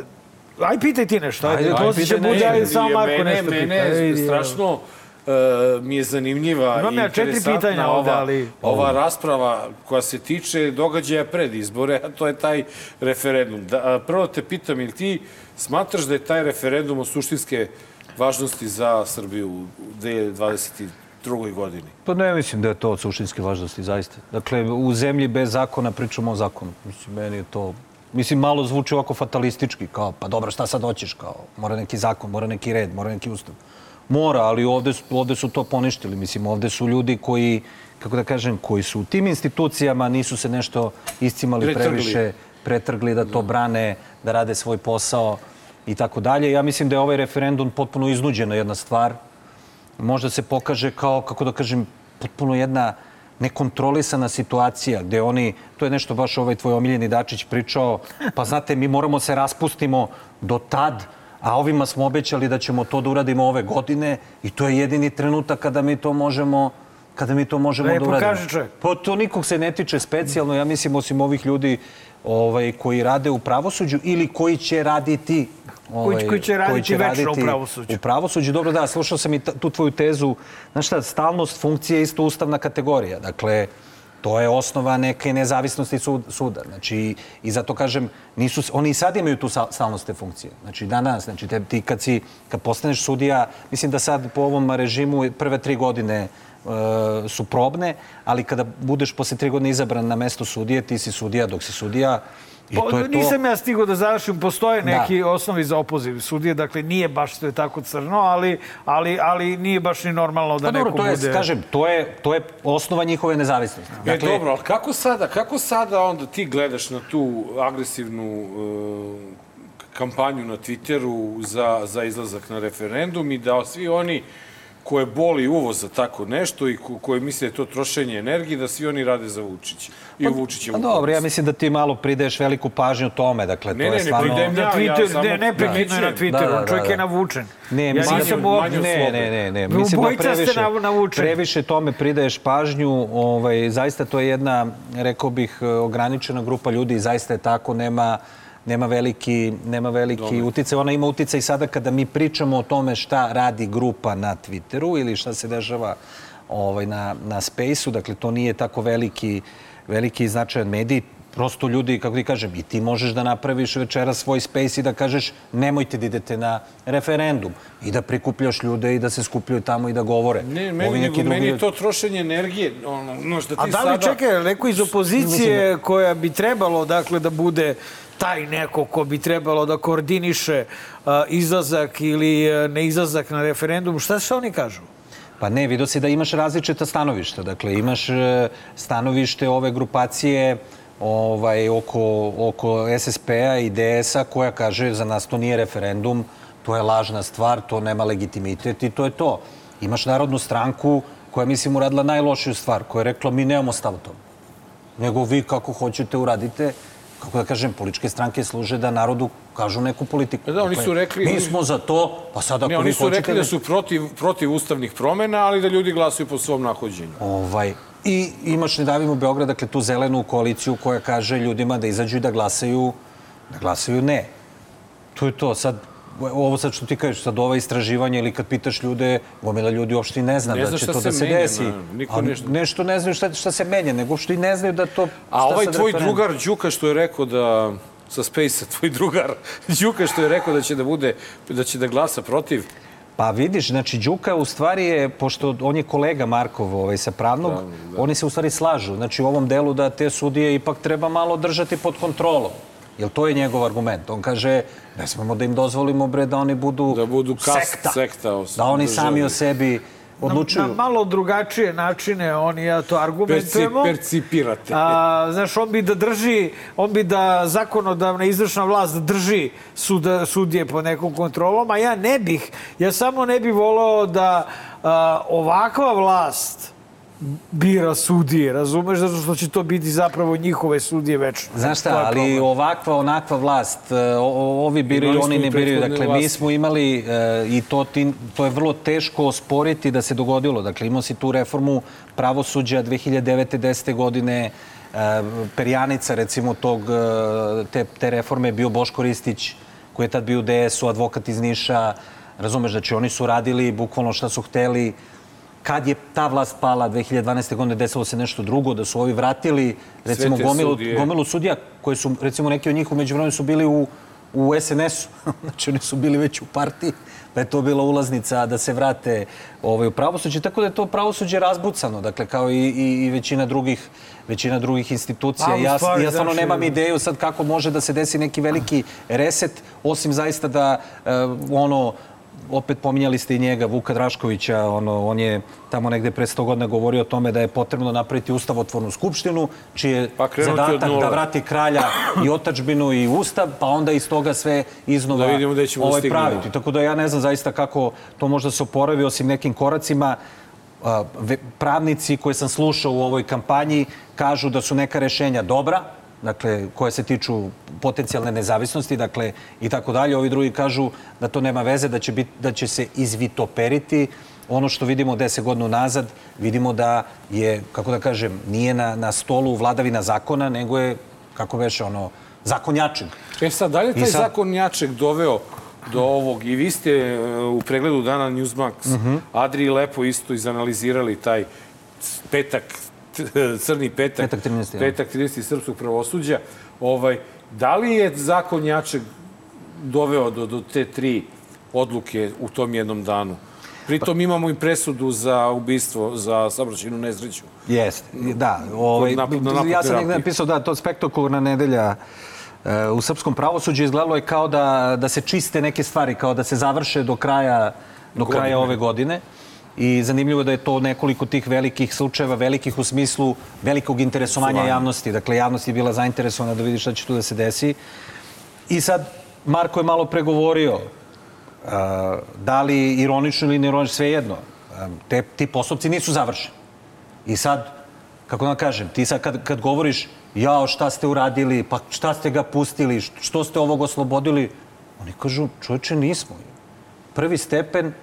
aj pitaj ti nešto, ajde, Ajde, posle će pitaj bude, nešto. ajde, samo Marko mene, nešto pita. Mene strašno uh, mi je zanimljiva Imam i ja četiri interesantna pitanja ovde, ova, ali- ova rasprava koja se tiče događaja pred izbore, a to je taj referendum. Da, prvo te pitam, ili ti smatraš da je taj referendum od suštinske važnosti za Srbiju u 2022. godini? Pa ne mislim da je to od suštinske važnosti, zaista. Dakle, u zemlji bez zakona pričamo o zakonu. Mislim, meni je to... Mislim, malo zvuči ovako fatalistički, kao, pa dobro, šta sad hoćeš, kao, mora neki zakon, mora neki red, mora neki ustav. Mora, ali ovde, ovde su to poništili. Mislim, ovde su ljudi koji, kako da kažem, koji su u tim institucijama, nisu se nešto iscimali Pretrgli. previše, pretrgli da to brane, da rade svoj posao i tako dalje. Ja mislim da je ovaj referendum potpuno iznuđena jedna stvar, možda se pokaže kao, kako da kažem, potpuno jedna nekontrolisana situacija gde oni, to je nešto baš ovaj tvoj omiljeni Dačić pričao, pa znate, mi moramo se raspustimo do tad, a ovima smo obećali da ćemo to da uradimo ove godine i to je jedini trenutak kada mi to možemo kada mi to možemo Lepo da uradimo. kaže čovjek. Pa to nikog se ne tiče specijalno, ja mislim osim ovih ljudi ovaj, koji rade u pravosuđu ili koji će raditi ovaj, koji će raditi večno u pravosuđu. U pravosuđu, dobro da, slušao sam i tu tvoju tezu. Znaš šta, stalnost funkcije je isto ustavna kategorija. Dakle, to je osnova neke nezavisnosti sud, suda. Znači, i zato kažem, nisu, oni i sad imaju tu stalnost te funkcije. Znači, danas, znači, te, ti kad, si, kad postaneš sudija, mislim da sad po ovom režimu prve tri godine e, su probne, ali kada budeš posle tri godine izabran na mesto sudije, ti si sudija dok si sudija i Pa, to je to. nisam ja stigao da završim, postoje Da. neki osnovi za opoziv sudije, dakle nije baš sve tako crno, ali, ali, ali nije baš ni normalno da Pa dobro, neko to je, bude... kažem, to je, to je osnova njihove nezavisnosti. Dakle, e, dobro, ali kako sada, kako sada onda ti gledaš na tu agresivnu e, kampanju na Twitteru za, za izlazak na referendum i da svi oni koje boli uvo za tako nešto i ko, koji misle da je to trošenje energije, da svi oni rade za Vučića. I u Vučićevu Pa dobro, ja korist. mislim da ti malo prideš veliku pažnju tome, dakle, Ne, to ne, je ne stvarno... pridajem Na Ja, ja Twitter, samo ne, neprekidno je na. Twitteru, Da, da, čovjek da. je navučen. Ne, ja mislim, nisam manje ne, ne, ne, ne. Vi Mislim da previše, previše tome pridaješ pažnju. Ovaj, zaista to je jedna, rekao bih, eh, ograničena grupa ljudi i zaista je tako, nema nema veliki, nema veliki uticaj. Ona ima uticaj sada kada mi pričamo o tome šta radi grupa na Twitteru ili šta se dešava ovaj, na, na Space-u. Dakle, to nije tako veliki, veliki značajan medij. Prosto ljudi, kako ti kažem, i ti možeš da napraviš večera svoj space i da kažeš nemojte da idete na referendum i da prikupljaš ljude i da se skupljaju tamo i da govore. Ne, Ovi meni, neki nego, drugi meni je to trošenje energije. Ono, no, što ti A da li, sada... čekaj, neko iz opozicije koja bi trebalo, dakle, da bude taj neko ko bi trebalo da koordiniše a, izlazak ili a, neizlazak na referendum, šta se oni kažu? Pa ne, vidio si da imaš različita stanovišta. Dakle, imaš e, stanovište ove grupacije ovaj, oko, oko SSP-a i DS-a koja kaže za nas to nije referendum, to je lažna stvar, to nema legitimitet i to je to. Imaš Narodnu stranku koja, mislim, uradila najlošiju stvar, koja je rekla mi nemamo stav o tome. Nego vi kako hoćete uradite, kako da kažem, političke stranke služe da narodu kažu neku politiku. Da, oni su rekli- Mi smo za to, pa sad ako Ne, oni su rekli da su protiv, protiv ustavnih promena, ali da ljudi glasaju po svom nahođenju. Ovaj, I imaš Ne davimo Beograd, dakle tu zelenu koaliciju koja kaže ljudima da izađu i da glasaju, da glasaju ne. To je to. Sad, ovo sad što ti kažeš, sad ova istraživanja ili kad pitaš ljude, gomila ljudi uopšte i ne zna Ne da će to da se menja, desi. niko nešto- nešto ne znaju šta, šta se menja, nego što i ne znaju da to... A ovaj tvoj referendum. drugar Đuka što je rekao da sa Space-a, tvoj drugar Đuka što je rekao da će da bude, da će da glasa protiv, Pa vidiš, znači Đuka u stvari je, pošto on je kolega Markov ovaj, sa pravnog, oni se u stvari slažu. Znači u ovom delu da te sudije ipak treba malo držati pod kontrolom. Jer to je njegov argument. On kaže, ne smemo da im dozvolimo bre da oni budu, Da budu kast- sekta. sekta da oni državi. sami o sebi odlučuju. Na malo drugačije načine oni ja to perci, argumentujemo. percipirate. A, znaš, on bi da drži, on bi da zakonodavna izvršna vlast da drži suda, sudije pod nekom kontrolom, a ja ne bih, ja samo ne bih volao da a, ovakva vlast bira sudije, razumeš, zato što će to biti zapravo njihove sudije večno. Znaš šta, ali problem. ovakva, onakva vlast, e, o- ovi biraju, oni ne biraju. Dakle, mi smo imali, e, i to, ti, to je vrlo teško osporiti da se dogodilo. Dakle, imao si tu reformu pravosuđa 2009. 10. godine, e, perjanica, recimo, tog, e, te, te reforme je bio Boško Ristić, koji je tad bio u DS-u, advokat iz Niša. Razumeš, znači oni su radili bukvalno šta su hteli. Kad je ta vlast pala 2012. godine, desilo se nešto drugo, da su ovi vratili, recimo, gomilu, sudije. gomilu sudija, koji su, recimo, neki od njih umeđu vremenu su bili u, u SNS-u. znači, oni su bili već u partiji, pa je to bila ulaznica da se vrate ovaj, u pravosuđe. Tako da je to pravosuđe razbucano, dakle, kao i, i, i većina drugih većina drugih institucija. Pa, Ja, stvari, ja stvarno znači- nemam ideju sad kako može da se desi neki veliki reset, osim zaista da e, ono, opet pominjali ste i njega, Vuka Draškovića, ono, on je tamo negde pre 100 godina govorio o tome da je potrebno napraviti ustavotvornu skupštinu, čiji je Pa zadatak da vrati kralja i otačbinu i ustav, pa onda iz toga sve iznova Da vidimo gde ćemo da ovaj, stignemo. praviti. Tako da ja ne znam zaista kako to možda se oporavi osim nekim koracima. Pravnici koje sam slušao u ovoj kampanji kažu da su neka rešenja dobra, dakle, koje se tiču potencijalne nezavisnosti, dakle, i tako dalje. Ovi drugi kažu da to nema veze, da će, bit, da će se izvitoperiti. Ono što vidimo 10 godina nazad, vidimo da je, kako da kažem, nije na, na stolu vladavina zakona, nego je, kako veše, ono, zakonjačeg. E sad, da li je taj sad- zakon Njaček doveo do ovog i vi ste e, u pregledu dana Newsmax Mhm. Adri i Lepo isto izanalizirali taj petak, crni petak, Petak 13., ja. petak 13. srpskog pravosuđa. Ovaj, da li je zakon Njaček doveo do, do te tri odluke u tom jednom danu? Pritom imamo i presudu za ubistvo, za saobraćajnu nesreću. Jeste, da. Ovaj, na napad ja sam negde terapije. napisao da to spektakularna nedelja e, u srpskom pravosuđu izgledalo je kao da, da se čiste neke stvari, kao da se završe do kraja, do kraja ove godine. I zanimljivo da je to nekoliko tih velikih slučajeva, velikih u smislu velikog interesovanja javnosti. Dakle, javnost je bila zainteresovana da vidi šta će tu da se desi. I sad, Marko je malo pregovorio uh, da li ironično ili neironično, sve jedno. Te, ti postupci nisu završeni. I sad, kako da kažem, ti sad kad, kad govoriš jao šta ste uradili, pa šta ste ga pustili, što ste ovog oslobodili, oni kažu čoveče nismo. Prvi stepen,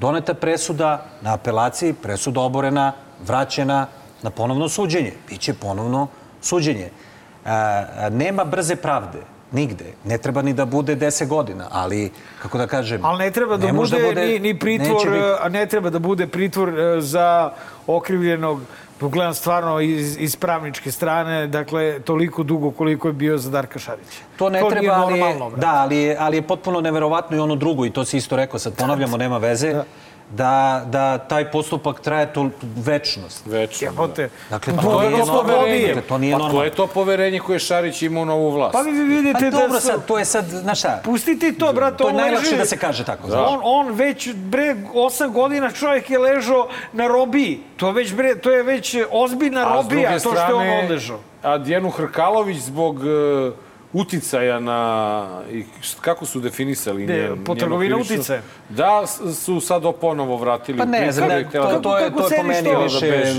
doneta presuda na apelaciji, presuda oborena, vraćena na ponovno suđenje. Biće ponovno suđenje. A, nema brze pravde. Nigde. Ne treba ni da bude 10 godina, ali, kako da kažem... Ali ne treba da, ne može bude, ni, ni neće pritvor, biti- ne treba da bude pritvor e, za okrivljenog Pogledam stvarno iz, iz pravničke strane, dakle, toliko dugo koliko je bio za Darka Šarića. To ne nije treba, ali je, normalno, da, ali je, ali je potpuno neverovatno i ono drugo, i to si isto rekao, sad ponavljamo, nema veze, da, da taj postupak traje to večnost. Večno. Jebote. Dakle, Pa to to je normalno. slobodije. Dakle, to nije Pa normalno. to je to poverenje koje Šarić ima u novu vlast. Pa vi vidite Pa dobro da su... sad, to je sad, znaš šta, Pustite to, brate, to je najlakše leži... da se kaže tako. znaš. On, on već, bre, osam godina čovjek je ležao na robiji. To, već, bre, to je već ozbiljna robija, to što je on odležao. a Dijanu Hrkalović zbog e, uticaja na... I kako su definisali Ne, njen- po njeno trgovina krivično- uticajem. Da, su sad ponovo vratili Pa u ne i ne, to, da- to, je, to je po meni to? više,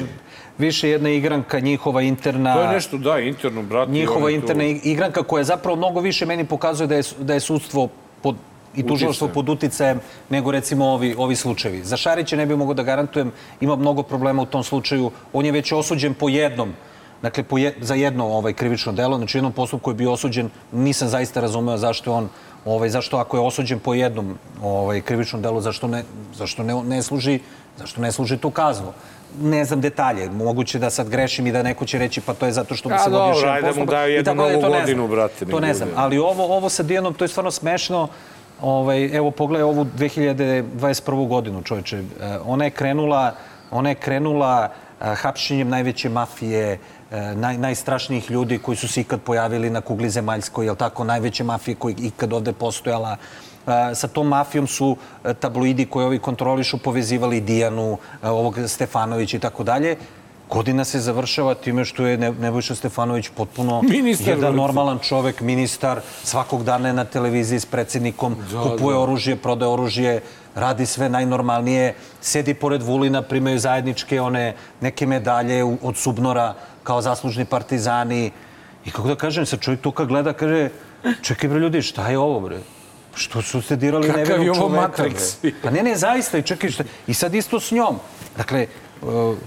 više jedna igranka njihova interna... To je nešto, da, interno, brate. njihova oni to- interna igranka koja zapravo mnogo više meni pokazuje da je, da je sudstvo pod, i tužilaštvo pod uticajem nego recimo ovi, ovi slučajevi. Za Šarića ne bih mogao da garantujem, ima mnogo problema u tom slučaju. On je već osuđen po jednom Dakle, je, za jedno ovaj, krivično delo, znači jednom postupku je bio osuđen, nisam zaista razumeo zašto on, ovaj, zašto ako je osuđen po jednom ovaj, krivičnom delu, zašto ne, zašto ne, ne služi, zašto ne služi tu kaznu ne znam detalje, moguće da sad grešim i da neko će reći pa to je zato što A, se vodio još jedan ajde da mu postupak. daju jednu dalje, novu godinu, brate, To ne znam, ali ovo, ovo sa Dijanom, to je stvarno smešno. Ovaj, evo, pogledaj ovu 2021. godinu, čovječe. E, Ona je krenula, ona je krenula e, hapšenjem najveće mafije, naj, najstrašnijih ljudi koji su se ikad pojavili na kugli zemaljskoj, jel tako, najveće mafije koji ikad ovde postojala. E, Sa tom mafijom su e, tabloidi koji ovi kontrolišu povezivali Dijanu, e, ovog Stefanovića i tako dalje. Godina se završava time što je Ne- Nebojša Stefanović potpuno Ministar, jedan normalan čovek, ministar, svakog dana je na televiziji s predsjednikom, kupuje oružje, prodaje oružje, radi sve najnormalnije, sedi pored Vulina, primaju zajedničke one neke medalje od Subnora kao zaslužni partizani. I kako da kažem, sad čovjek tu kad gleda, kaže, čekaj bre ljudi, šta je ovo bre? Što su ste dirali Kakav nevjernog je ovo čoveka, Matrix? bre? Pa ne, ne, zaista, i čekaj, šta, i sad isto s njom. Dakle, uh,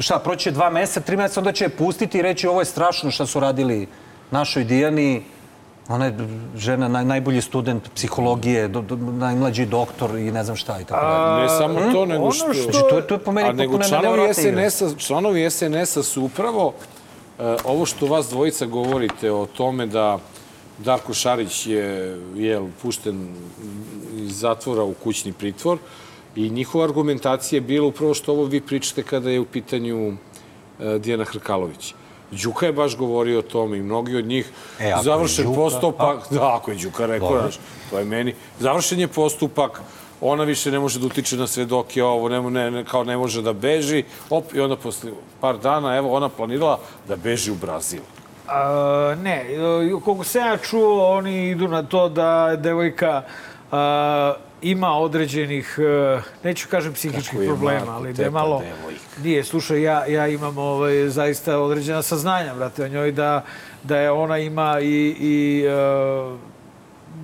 šta, proće dva meseca, tri meseca, onda će je pustiti i reći ovo je strašno šta su radili našoj Dijani. Ona je žena, naj, najbolji student psihologije, do, do, najmlađi doktor i ne znam šta i tako dalje. Ne samo to, nego ono što... što- Znači, to, je- to je po meni A nego članovi. SNS-a, članovi su upravo e, ovo što vas dvojica govorite o tome da Darko Šarić je jel, pušten iz zatvora u kućni pritvor i njihova argumentacija je bila upravo što ovo vi pričate kada je u pitanju e, Dijana Hrkalović. Đuka je baš govorio o tome i mnogi od njih E, završen Đuka- postupak, da, ako je Đuka rekao, znaš, to je meni. Završen je postupak, ona više ne može da utiče na svedoke, ovo ne, ne, ne, kao ne može da beži, op, i onda posle par dana, evo, ona planirala da beži u Brazil. A, ne, koliko se ja čuo, oni idu na to da devojka a, ima određenih, e, neću kažem psihičkih Kako problema, Marko, ali da je malo... devojka. Nije, slušaj, ja, ja imam ovaj, zaista određena saznanja, brate, o njoj, da, da je ona ima i, i e,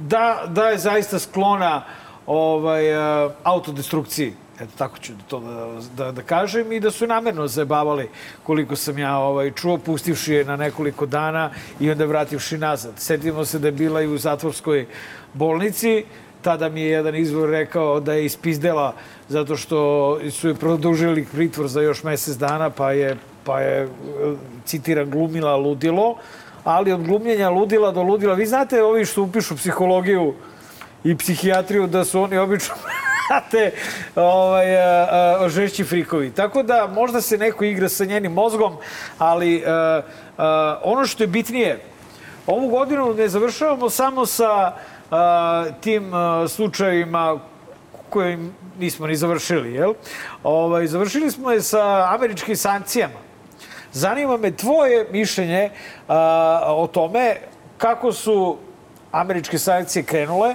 da, da je zaista sklona ovaj, e, autodestrukciji. Eto, tako ću to da, da, da kažem i da su namerno zabavali koliko sam ja ovaj, čuo, pustivši je na nekoliko dana i onda vrativši nazad. Setimo se da je bila i u zatvorskoj bolnici, tada mi je jedan izvor rekao da je ispizdela zato što su je produžili pritvor za još mesec dana, pa je, pa je citiram, glumila ludilo, ali od glumljenja ludila do ludila, vi znate ovi što upišu psihologiju i psihijatriju da su oni obično znate, ovaj, a, a, žešći frikovi. Tako da možda se neko igra sa njenim mozgom, ali a, a, ono što je bitnije, ovu godinu ne završavamo samo sa tim a, slučajevima koje nismo ni završili, jel? Ovaj, završili smo je sa američkim sankcijama. Zanima me tvoje mišljenje a, o tome kako su američke sankcije krenule,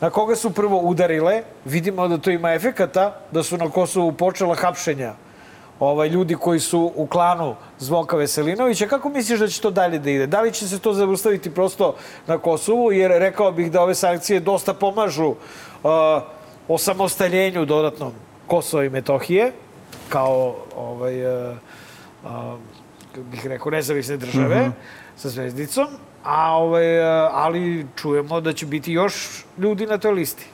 na koga su prvo udarile, vidimo da to ima efekata, da su na Kosovu počela hapšenja ovaj, ljudi koji su u klanu Zvonka Veselinovića. Kako misliš da će to dalje da ide? Da li će se to zaustaviti prosto na Kosovu? Jer rekao bih da ove sankcije dosta pomažu uh, osamostaljenju dodatnom Kosova i Metohije kao ovaj, uh, uh, bih rekao, nezavisne države Mhm. sa zvezdicom, a ovaj, uh, ali čujemo da će biti još ljudi na toj listi.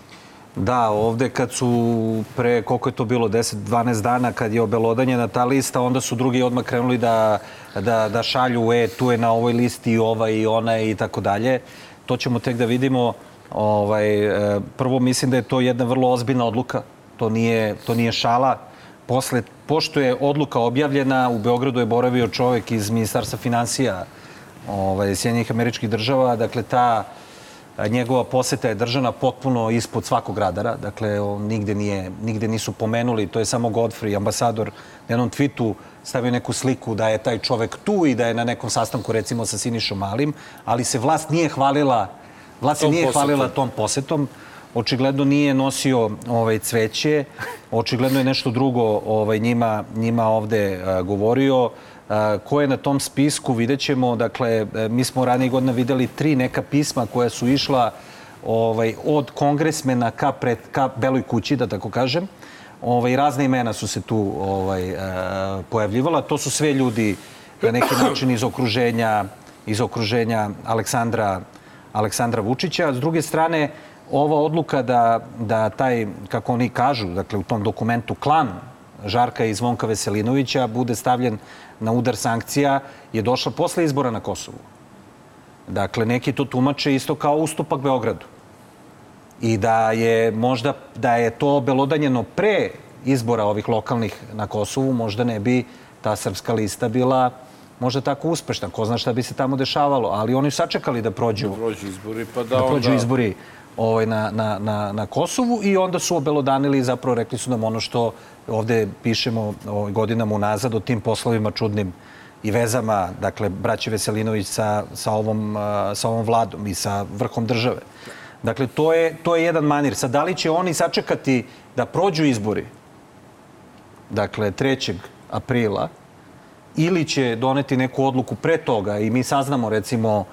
Da, ovde kad su pre, koliko je to bilo, 10-12 dana kad je obelodanjena ta lista, onda su drugi odmah krenuli da, da, da šalju, e, tu je na ovoj listi i ova i ona i tako dalje. To ćemo tek da vidimo. Ovaj, e, prvo mislim da je to jedna vrlo ozbiljna odluka. To nije, to nije šala. Posle, pošto je odluka objavljena, u Beogradu je boravio čovek iz Ministarstva financija ovaj, Sjedinjenih američkih država. Dakle, ta Njegova poseta je držana potpuno ispod svakog radara, dakle on nigde, nije, nigde nisu pomenuli, to je samo Godfrey, ambasador, na jednom twitu stavio neku sliku da je taj čovek tu i da je na nekom sastanku recimo sa Sinišom Malim, ali se vlast nije hvalila, vlast se nije posetom. hvalila tom posetom. Očigledno nije nosio ovaj cveće, očigledno je nešto drugo ovaj njima njima ovde a, govorio. Ko je na tom spisku vidjet ćemo, dakle, e, mi smo ranije godina videli tri neka pisma koja su išla ovaj, od kongresmena ka, pred, ka Beloj kući, da tako kažem. Ovaj, razne imena su se tu ovaj, a, pojavljivala. To su sve ljudi na neki način iz okruženja, iz okruženja Aleksandra, Aleksandra Vučića. S druge strane, ova odluka da, da taj, kako oni kažu, dakle u tom dokumentu klan Žarka i Zvonka Veselinovića bude stavljen na udar sankcija je došla posle izbora na Kosovu. Dakle, neki to tumače isto kao ustupak Beogradu. I da je možda, da je to obelodanjeno pre izbora ovih lokalnih na Kosovu, možda ne bi ta srpska lista bila možda tako uspešna. Ko zna šta bi se tamo dešavalo. Ali oni sačekali da prođu, Prođu izbori, pa da, da prođu onda... izbori ovaj, na, na, na, na Kosovu i onda su obelodanili i zapravo rekli su nam ono što ovde pišemo godinama unazad o tim poslovima čudnim i vezama, dakle, braće Veselinović sa, sa, ovom, sa ovom vladom i sa vrhom države. Dakle, to je, to je jedan manir. Sad, da li će oni sačekati da prođu izbori, dakle, 3. aprila, ili će doneti neku odluku pre toga i mi saznamo, recimo,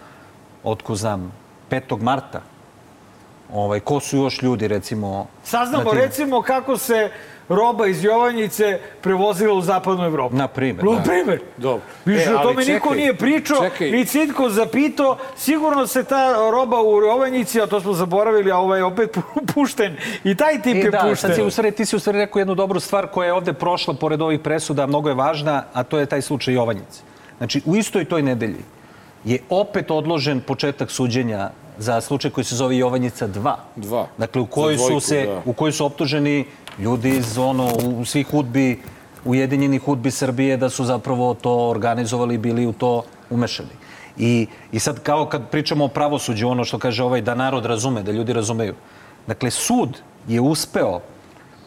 otko znam, 5. marta, ovaj, ko su još ljudi, recimo... Saznamo recimo kako se roba iz Jovanjice prevozila u zapadnu Evropu. Na primer, Na da. primer. Dobro. Više E, o tome niko čekaj, nije pričao, čekaj. ni Citko zapitao. Sigurno se ta roba u Jovanjici, a to smo zaboravili, a ovaj je opet pu- pušten. I taj tip E, je da, pušten. sad si u stvari, ti si u stvari rekao jednu dobru stvar koja je ovde prošla pored ovih presuda, mnogo je važna, a to je taj slučaj Jovanjice. Znači, u istoj toj nedelji je opet odložen početak suđenja za slučaj koji se zove Jovanjica 2. Dva. Dakle, u kojoj dvojku, su se, da. u kojoj su optuženi ljudi iz ono, u svih hudbi, ujedinjenih hudbi Srbije da su zapravo to organizovali i bili u to umešani. I, I sad kao kad pričamo o pravosuđu, ono što kaže ovaj, da narod razume, da ljudi razumeju. Dakle, sud je uspeo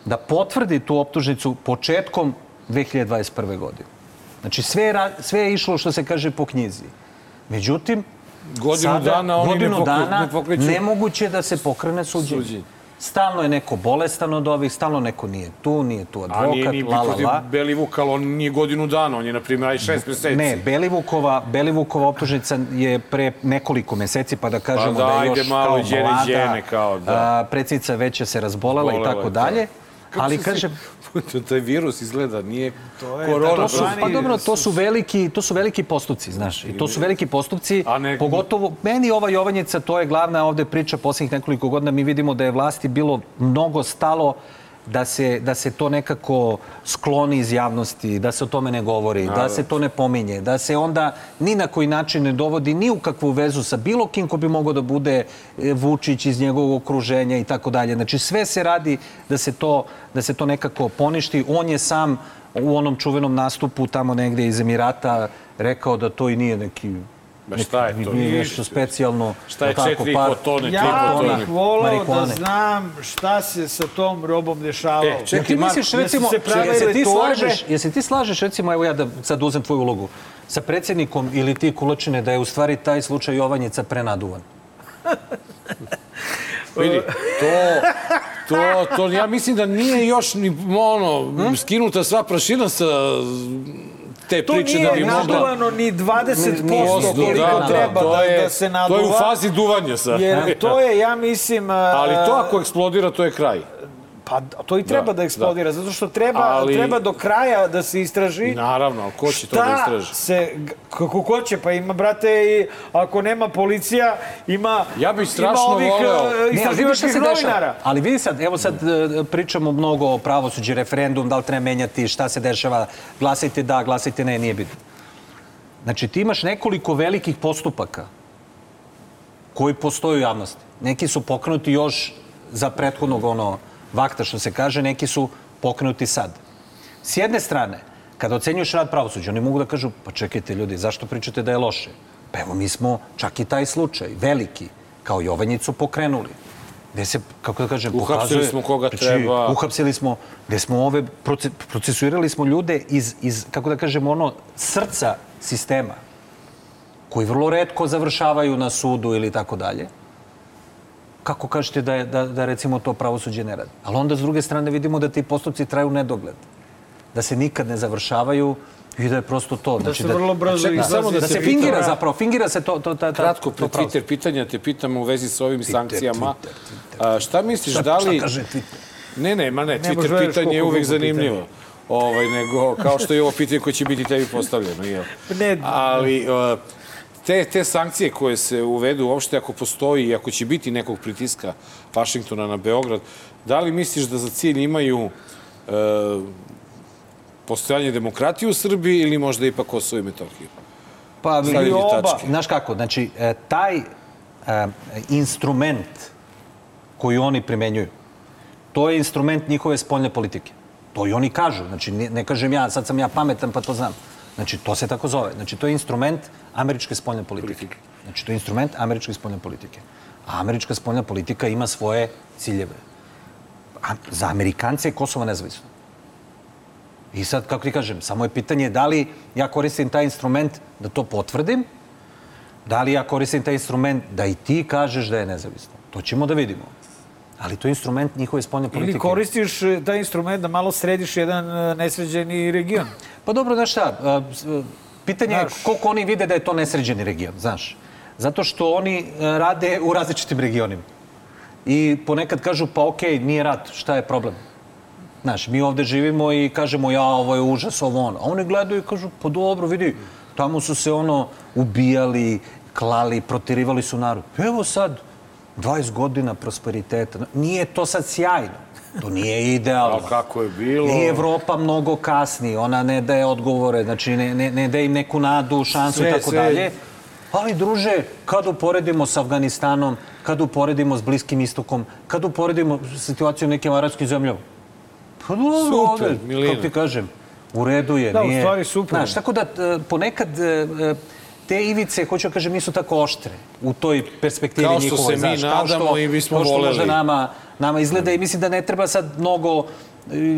da potvrdi tu optužnicu početkom 2021. godine. Znači, sve je, sve je išlo, što se kaže, po knjizi. Međutim, Godinu dana oni ne godinu pokre- dana ne pokreću- nemoguće da se pokrene suđenje. Suđenje. Stalno je neko bolestan od ovih, stalno neko nije tu, nije tu A advokat, nije ni la, la, protiv la. Belivuk, ali on nije godinu dana, on je, na primjer, aj šest meseci. Ne, Belivukova, Belivukova optužnica je pre nekoliko meseci, pa da kažemo da, da, je još malo kao mlada, kao da. a, predsjednica se razbolela i tako je, dalje. Ali kažem, svi- taj virus izgleda, nije je korona. to su, pa dobro, to su veliki, to su veliki postupci, znaš. I to su veliki postupci, ne- pogotovo meni ova Jovanjica, to je glavna ovde priča posljednjih nekoliko godina, mi vidimo da je vlasti bilo mnogo stalo da se, da se to nekako skloni iz javnosti, da se o tome ne govori, da se to ne pominje, da se onda ni na koji način ne dovodi ni u kakvu vezu sa bilo kim ko bi mogao da bude e, Vučić iz njegovog okruženja i tako dalje. Znači sve se radi da se to, da se to nekako poništi. On je sam u onom čuvenom nastupu tamo negde iz Emirata rekao da to i nije neki Ma šta je to? Nije nešto specijalno. Šta je četiri par- tone, tri Ja tone? bih volao da znam šta se sa tom robom dešavalo. E, čekaj, ti misliš, recimo, se jesi ti, slažeš, jesi ti slažeš, recimo, evo ja da sad uzem tvoju ulogu, sa predsjednikom ili ti kulačine da je u stvari taj slučaj Jovanjica prenaduvan? Vidi, to, to, to, ja mislim da nije još ni, ono, skinuta sva prašina sa te To priče nije da bi mogla... naduvano ni 20% Nije, koliko nije naduvano. treba to da, je, da se To naduva. je u fazi duvanja sad. Jer to je, ja mislim... Ali to ako eksplodira, to je kraj. Pa to i treba da, Da, eksplodira, zato što treba, Ali- treba do kraja da se istraži Naravno, ali ko će to da istraži? se, kako ko će, pa ima, brate, i ako nema policija, ima, Ja bih strašno ima ovih voleo- e, Ne, istraživačkih novinara. Ali vidi sad, evo sad e, pričamo mnogo o pravosuđu, referendum, da li treba menjati, šta se dešava, glasajte da, glasajte ne, nije bitno. Znači, ti imaš nekoliko velikih postupaka koji postoje u javnosti. Neki su pokrenuti još za prethodnog ono vakta, što se kaže, neki su pokrenuti sad. S jedne strane, kada ocenjuješ rad pravosuđa, oni mogu da kažu, pa čekajte ljudi, zašto pričate da je loše? Pa evo, mi smo čak i taj slučaj, veliki, kao Jovanjicu pokrenuli. Gde se, kako da kažem, Uhapsili pokazuje... smo koga znači, treba. Uhapsili smo, gde smo ove, proce, procesuirali smo ljude iz, iz, kako da kažem, ono, srca sistema, koji vrlo redko završavaju na sudu ili tako dalje. Kako kažete da, je, da, da recimo to pravosuđe ne radi? Ali onda s druge strane vidimo da ti postupci traju nedogled. Da se nikad ne završavaju i da je prosto to. Da Znači, se vrlo brzo izlazi. samo da, da se te fingira pitam- zapravo, fingira se to, to, ta, ta, Kratko to pre. Twitter pitanja te pitam u vezi sa ovim Twitter, sankcijama. Twitter, A, šta misliš, Šta, da li... šta kaže Twitter? Ne, ne, ma ne, možeš Twitter pitanje je uvek zanimljivo. Ovaj, nego, kao što je ovo pitanje koje će biti tebi postavljeno. Jel? Ne. Ali, uh, te, te sankcije koje se uvedu uopšte ako postoji i ako će biti nekog pritiska Vašingtona na Beograd, da li misliš da za cilj imaju uh, postojanje demokratije u Srbiji ili možda ipak Kosovo i Metohiju? Pa, vidi, oba. tačke. Znaš kako, znači, e, taj e, instrument koji oni primenjuju, to je instrument njihove spoljne politike. To i oni kažu. Znači, ne, ne kažem ja, sad sam ja pametan pa to znam. Znači, to se tako zove. Znači, to je instrument američke spoljne politike. Znači, to je instrument američke spoljne politike. A američka spoljna politika ima svoje ciljeve. A za Amerikance je Kosovo nezavisno. I sad, kako ti kažem, samo je pitanje da li ja koristim taj instrument da to potvrdim, da li ja koristim taj instrument da i ti kažeš da je nezavisno. To ćemo da vidimo. Ali to je instrument njihove spoljne politike. Ili koristiš e, taj instrument da malo središ jedan e, nesređeni region. Pa dobro, znaš šta, a, pitanje je Znaš. koliko oni vide da je to nesređeni region, znaš. Zato što oni rade u različitim regionima. I ponekad kažu, pa okej, nije rat, šta je problem? Znaš, mi ovde živimo i kažemo, ja, ovo je užas, ovo ono. A oni gledaju i kažu, pa dobro, vidi, tamo su se ono ubijali, klali, protirivali su narod. Evo sad, 20 godina prosperiteta. Nije to sad sjajno. To nije idealno. A kako je bilo? I Evropa mnogo kasni, ona ne daje odgovore, znači ne, ne, ne daje im neku nadu, šansu Sve, i tako sve. dalje. Ali, druže, kad uporedimo s Afganistanom, kad uporedimo s Bliskim istokom, kad uporedimo situaciju u nekim arabskim zemljama, pa dobro, Super, ovde, kako ti kažem, u redu je. Da, u nije, stvari super. Znaš, tako da e, ponekad e, e, te ivice, hoću da kažem, nisu tako oštre u toj perspektivi Kao što se mi znaš, nadamo i bismo kao što možda voleli. nama, nama izgleda i mislim da ne treba sad mnogo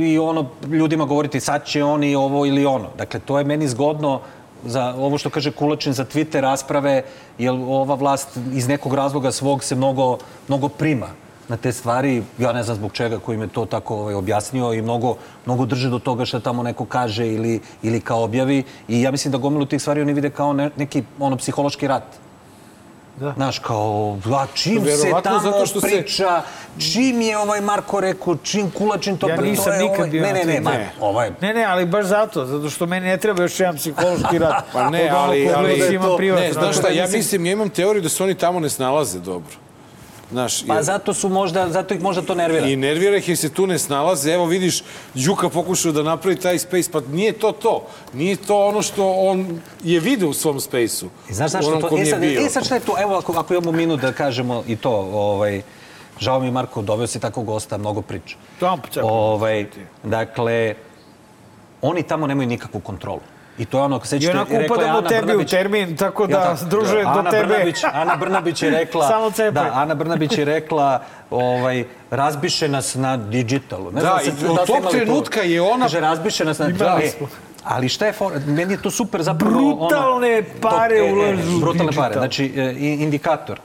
i ono ljudima govoriti sad će oni ovo ili ono. Dakle, to je meni zgodno za ovo što kaže Kulačin za Twitter rasprave, jer ova vlast iz nekog razloga svog se mnogo, mnogo prima na te stvari. Ja ne znam zbog čega koji me to tako ovaj, objasnio i mnogo, mnogo drže do toga što tamo neko kaže ili, ili kao objavi. I ja mislim da gomilu tih stvari oni vide kao ne, neki ono, psihološki rat. Da. Znaš, kao, a čim se tamo zato što se- priča, čim je ovaj Marko rekao, čim Kulačin to Ja pre- to nisam je nikad ovaj, bio Ne, ne, ne, ma, Ne. ovaj, Ne, ne, ali baš zato, zato što meni ne treba još jedan psihološki rat. Pa ne, ali- ko ali- gleda ima to-. Ne, znaš šta, da ja mislim- mislim, ja imam teoriju da se oni tamo ne snalaze dobro. Znaš, pa jer- zato su možda, zato ih možda to nervira. I nervira ih jer se tu ne snalaze. Evo vidiš, Đuka pokušao da napravi taj space, pa nije to to. Nije to ono što on je video u svom spaceu. I znaš zašto onom to? E je sad, e sad šta je to? Evo, ako, ako imamo minut da kažemo i to, ovaj, žao mi Marko, doveo si tako gosta, mnogo priča. Tamo, čekaj. Ovaj, dakle, oni tamo nemaju nikakvu kontrolu. I to je ono, I sećate, rekla je Ana tebi u Brnabić- termin, tako Ja, da, tako. druže, do Ana tebe... Brnabić, Ana Brnabić je rekla... Samo cepaj. Da, Ana Brnabić je rekla, ovaj, razbiše nas na digitalu. Ne Da, znam i sad od da tog imali to. trenutka je ona- Kaže, razbiše nas na... Imali E, ali šta je for... Meni je to super zapravo... Brutalne ono, pare to- e, e, ulažu u Brutalne pare, digital. znači e, i- indikator.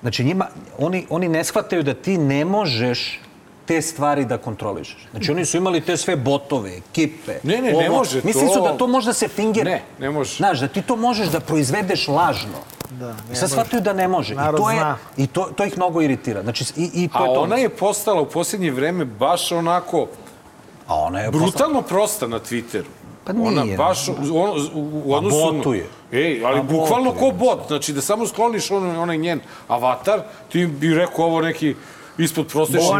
Znači njima, oni, oni ne shvataju da ti ne možeš te stvari da kontrolišeš. Znači oni su imali te sve botove, ekipe. Ne, ne, ne može Misli to. su da to možda se fingira. Ne, ne može. Znaš, da ti to možeš da proizvedeš lažno. Da, I sad shvataju da ne može. I Narod to, je, zna. i to, to ih mnogo iritira. Znači, i, i to A je to. ona je postala u posljednje vreme baš onako A ona je brutalno prosta na Twitteru. Pa nije, Ona baš u, ono, u, u A odnosu... na- botuje. Ej, ali A bukvalno botuje. ko bot. Znači da samo skloniš onaj, onaj njen avatar, ti bi rekao ovo neki ispod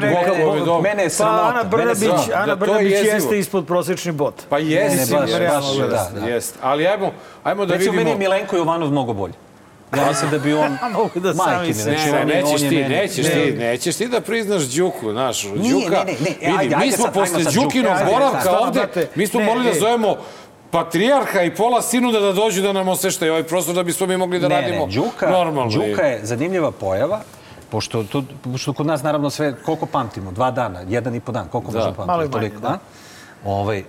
neka bot. je mene je Pa sramota. Ana mene je Brnabić. Ana Da, je Brnabić jezivo. jeste ispod prosječni bot. Pa jesi, Ne, ne, baš, realno baš, da, da. Jeste. Ali ajmo, ajmo da Recimo, vidimo... meni je Milenko Jovanov mnogo bolji. Ja mislim da bi on... Mogu da sami Majke mi, se- znači, Ne, on ne, je- nećeš je ti, meni- nećeš Ne. ti, nećeš ti da priznaš Đuku, znaš, Nije, Đuka, ne, ne, ne, vidi, ajde, mi ajde smo posle Đukinog boravka ovde, mi smo Ne, morali da ne. zovemo patrijarha i pola sinuda da dođu da nam osveštaju ovaj prostor da bismo mi mogli da ne, radimo ne, Đuka, normalno. Đuka je zanimljiva pojava, pošto, tu, pošto kod nas naravno sve, koliko pamtimo? Dva dana, jedan i po dan, koliko Da. možemo pamtiti? Malo i manje, Toliko, da. a? Ovaj,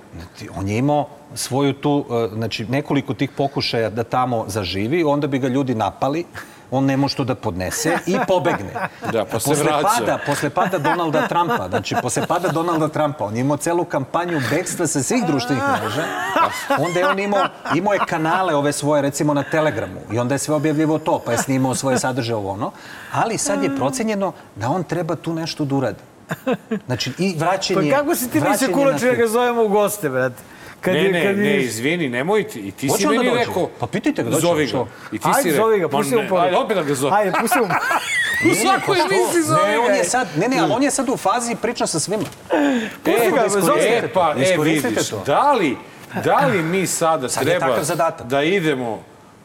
on je imao svoju tu, e, znači nekoliko tih pokušaja da tamo zaživi, onda bi ga ljudi napali, on ne može to da podnese i pobegne. Da, pa se posle vraća. pada, posle pada Donalda Trumpa, znači posle pada Donalda Trumpa, on je imao celu kampanju bekstva sa svih društvenih mreža, onda je on imao, imao je kanale ove svoje, recimo na Telegramu, i onda je sve objavljivo to, pa je snimao svoje sadržaje ovo ono, ali sad je procenjeno da on treba tu nešto da uradi. Znači, i Pa vraćanje... kako si ti mislio na da ga zovemo u goste, brate? Kad ne, je- ne, kad ne, vidiš- izvini, nemoj ti. I ti si Hoće on da meni rekao... Pa pitajte ga, doći Zovi će, ga. I ti si Ajde, rekao. zovi ga, pusti mu ne, poruku. Ajde, opet da ga zove. Ajde, pusti mu. U svakoj Ne, emisiji što? zove Ne, on je sad, ne, ne, ali on je sad u fazi priča sa svima. Pusti ga, zove E, pa, e, vidiš, to. da li, da li mi sada Sad treba da idemo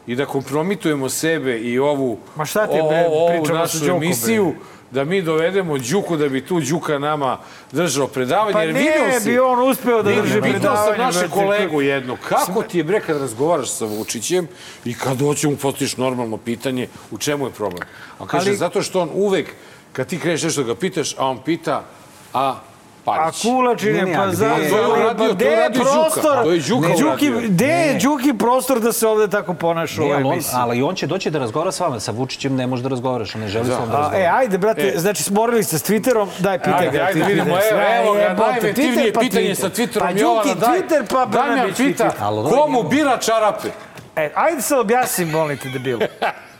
i da kompromitujemo sebe i ovu, Ma šta ti, bre, ovu našu Đukom, bre. Da mi dovedemo Đuku da bi tu Đuka nama držao predavanje. Pa jer ne si, bi on uspeo da drži predavanje. sam našeg brate. kolegu jedno, kako ti je bre kad razgovaraš sa Vučićem i kad dođe mu postojiš normalno pitanje, u čemu je problem? A kaže, Ali- zato što on uvek, kad ti kreneš nešto da ga pitaš, a on pita, a A Parić. Kulačine, Ne, ne, pa a za... gde je- To je uradio- to je Đuka. prostor? To je Đuka Đuki, uradio. gde je Đuki prostor da se ovde tako ponaša u ovoj emisiji? ali on će doći da razgovara s vama. Sa Vučićem ne može da razgovaraš, on ne želi s vama da A, razgovara. e, ajde, brate, E. znači smorili ste s Twitterom, daj pitaj Ajde, ga. ajde, vidimo, pitaj. evo, ga, jebote, najinventivnije Twitter pa pitanje sa Twitterom. Pa Jovana, Đuki, daj- Twitter pa Damjan Brnabić pita, komu bira čarape? E, ajde sad objasnim, molim te, debilu.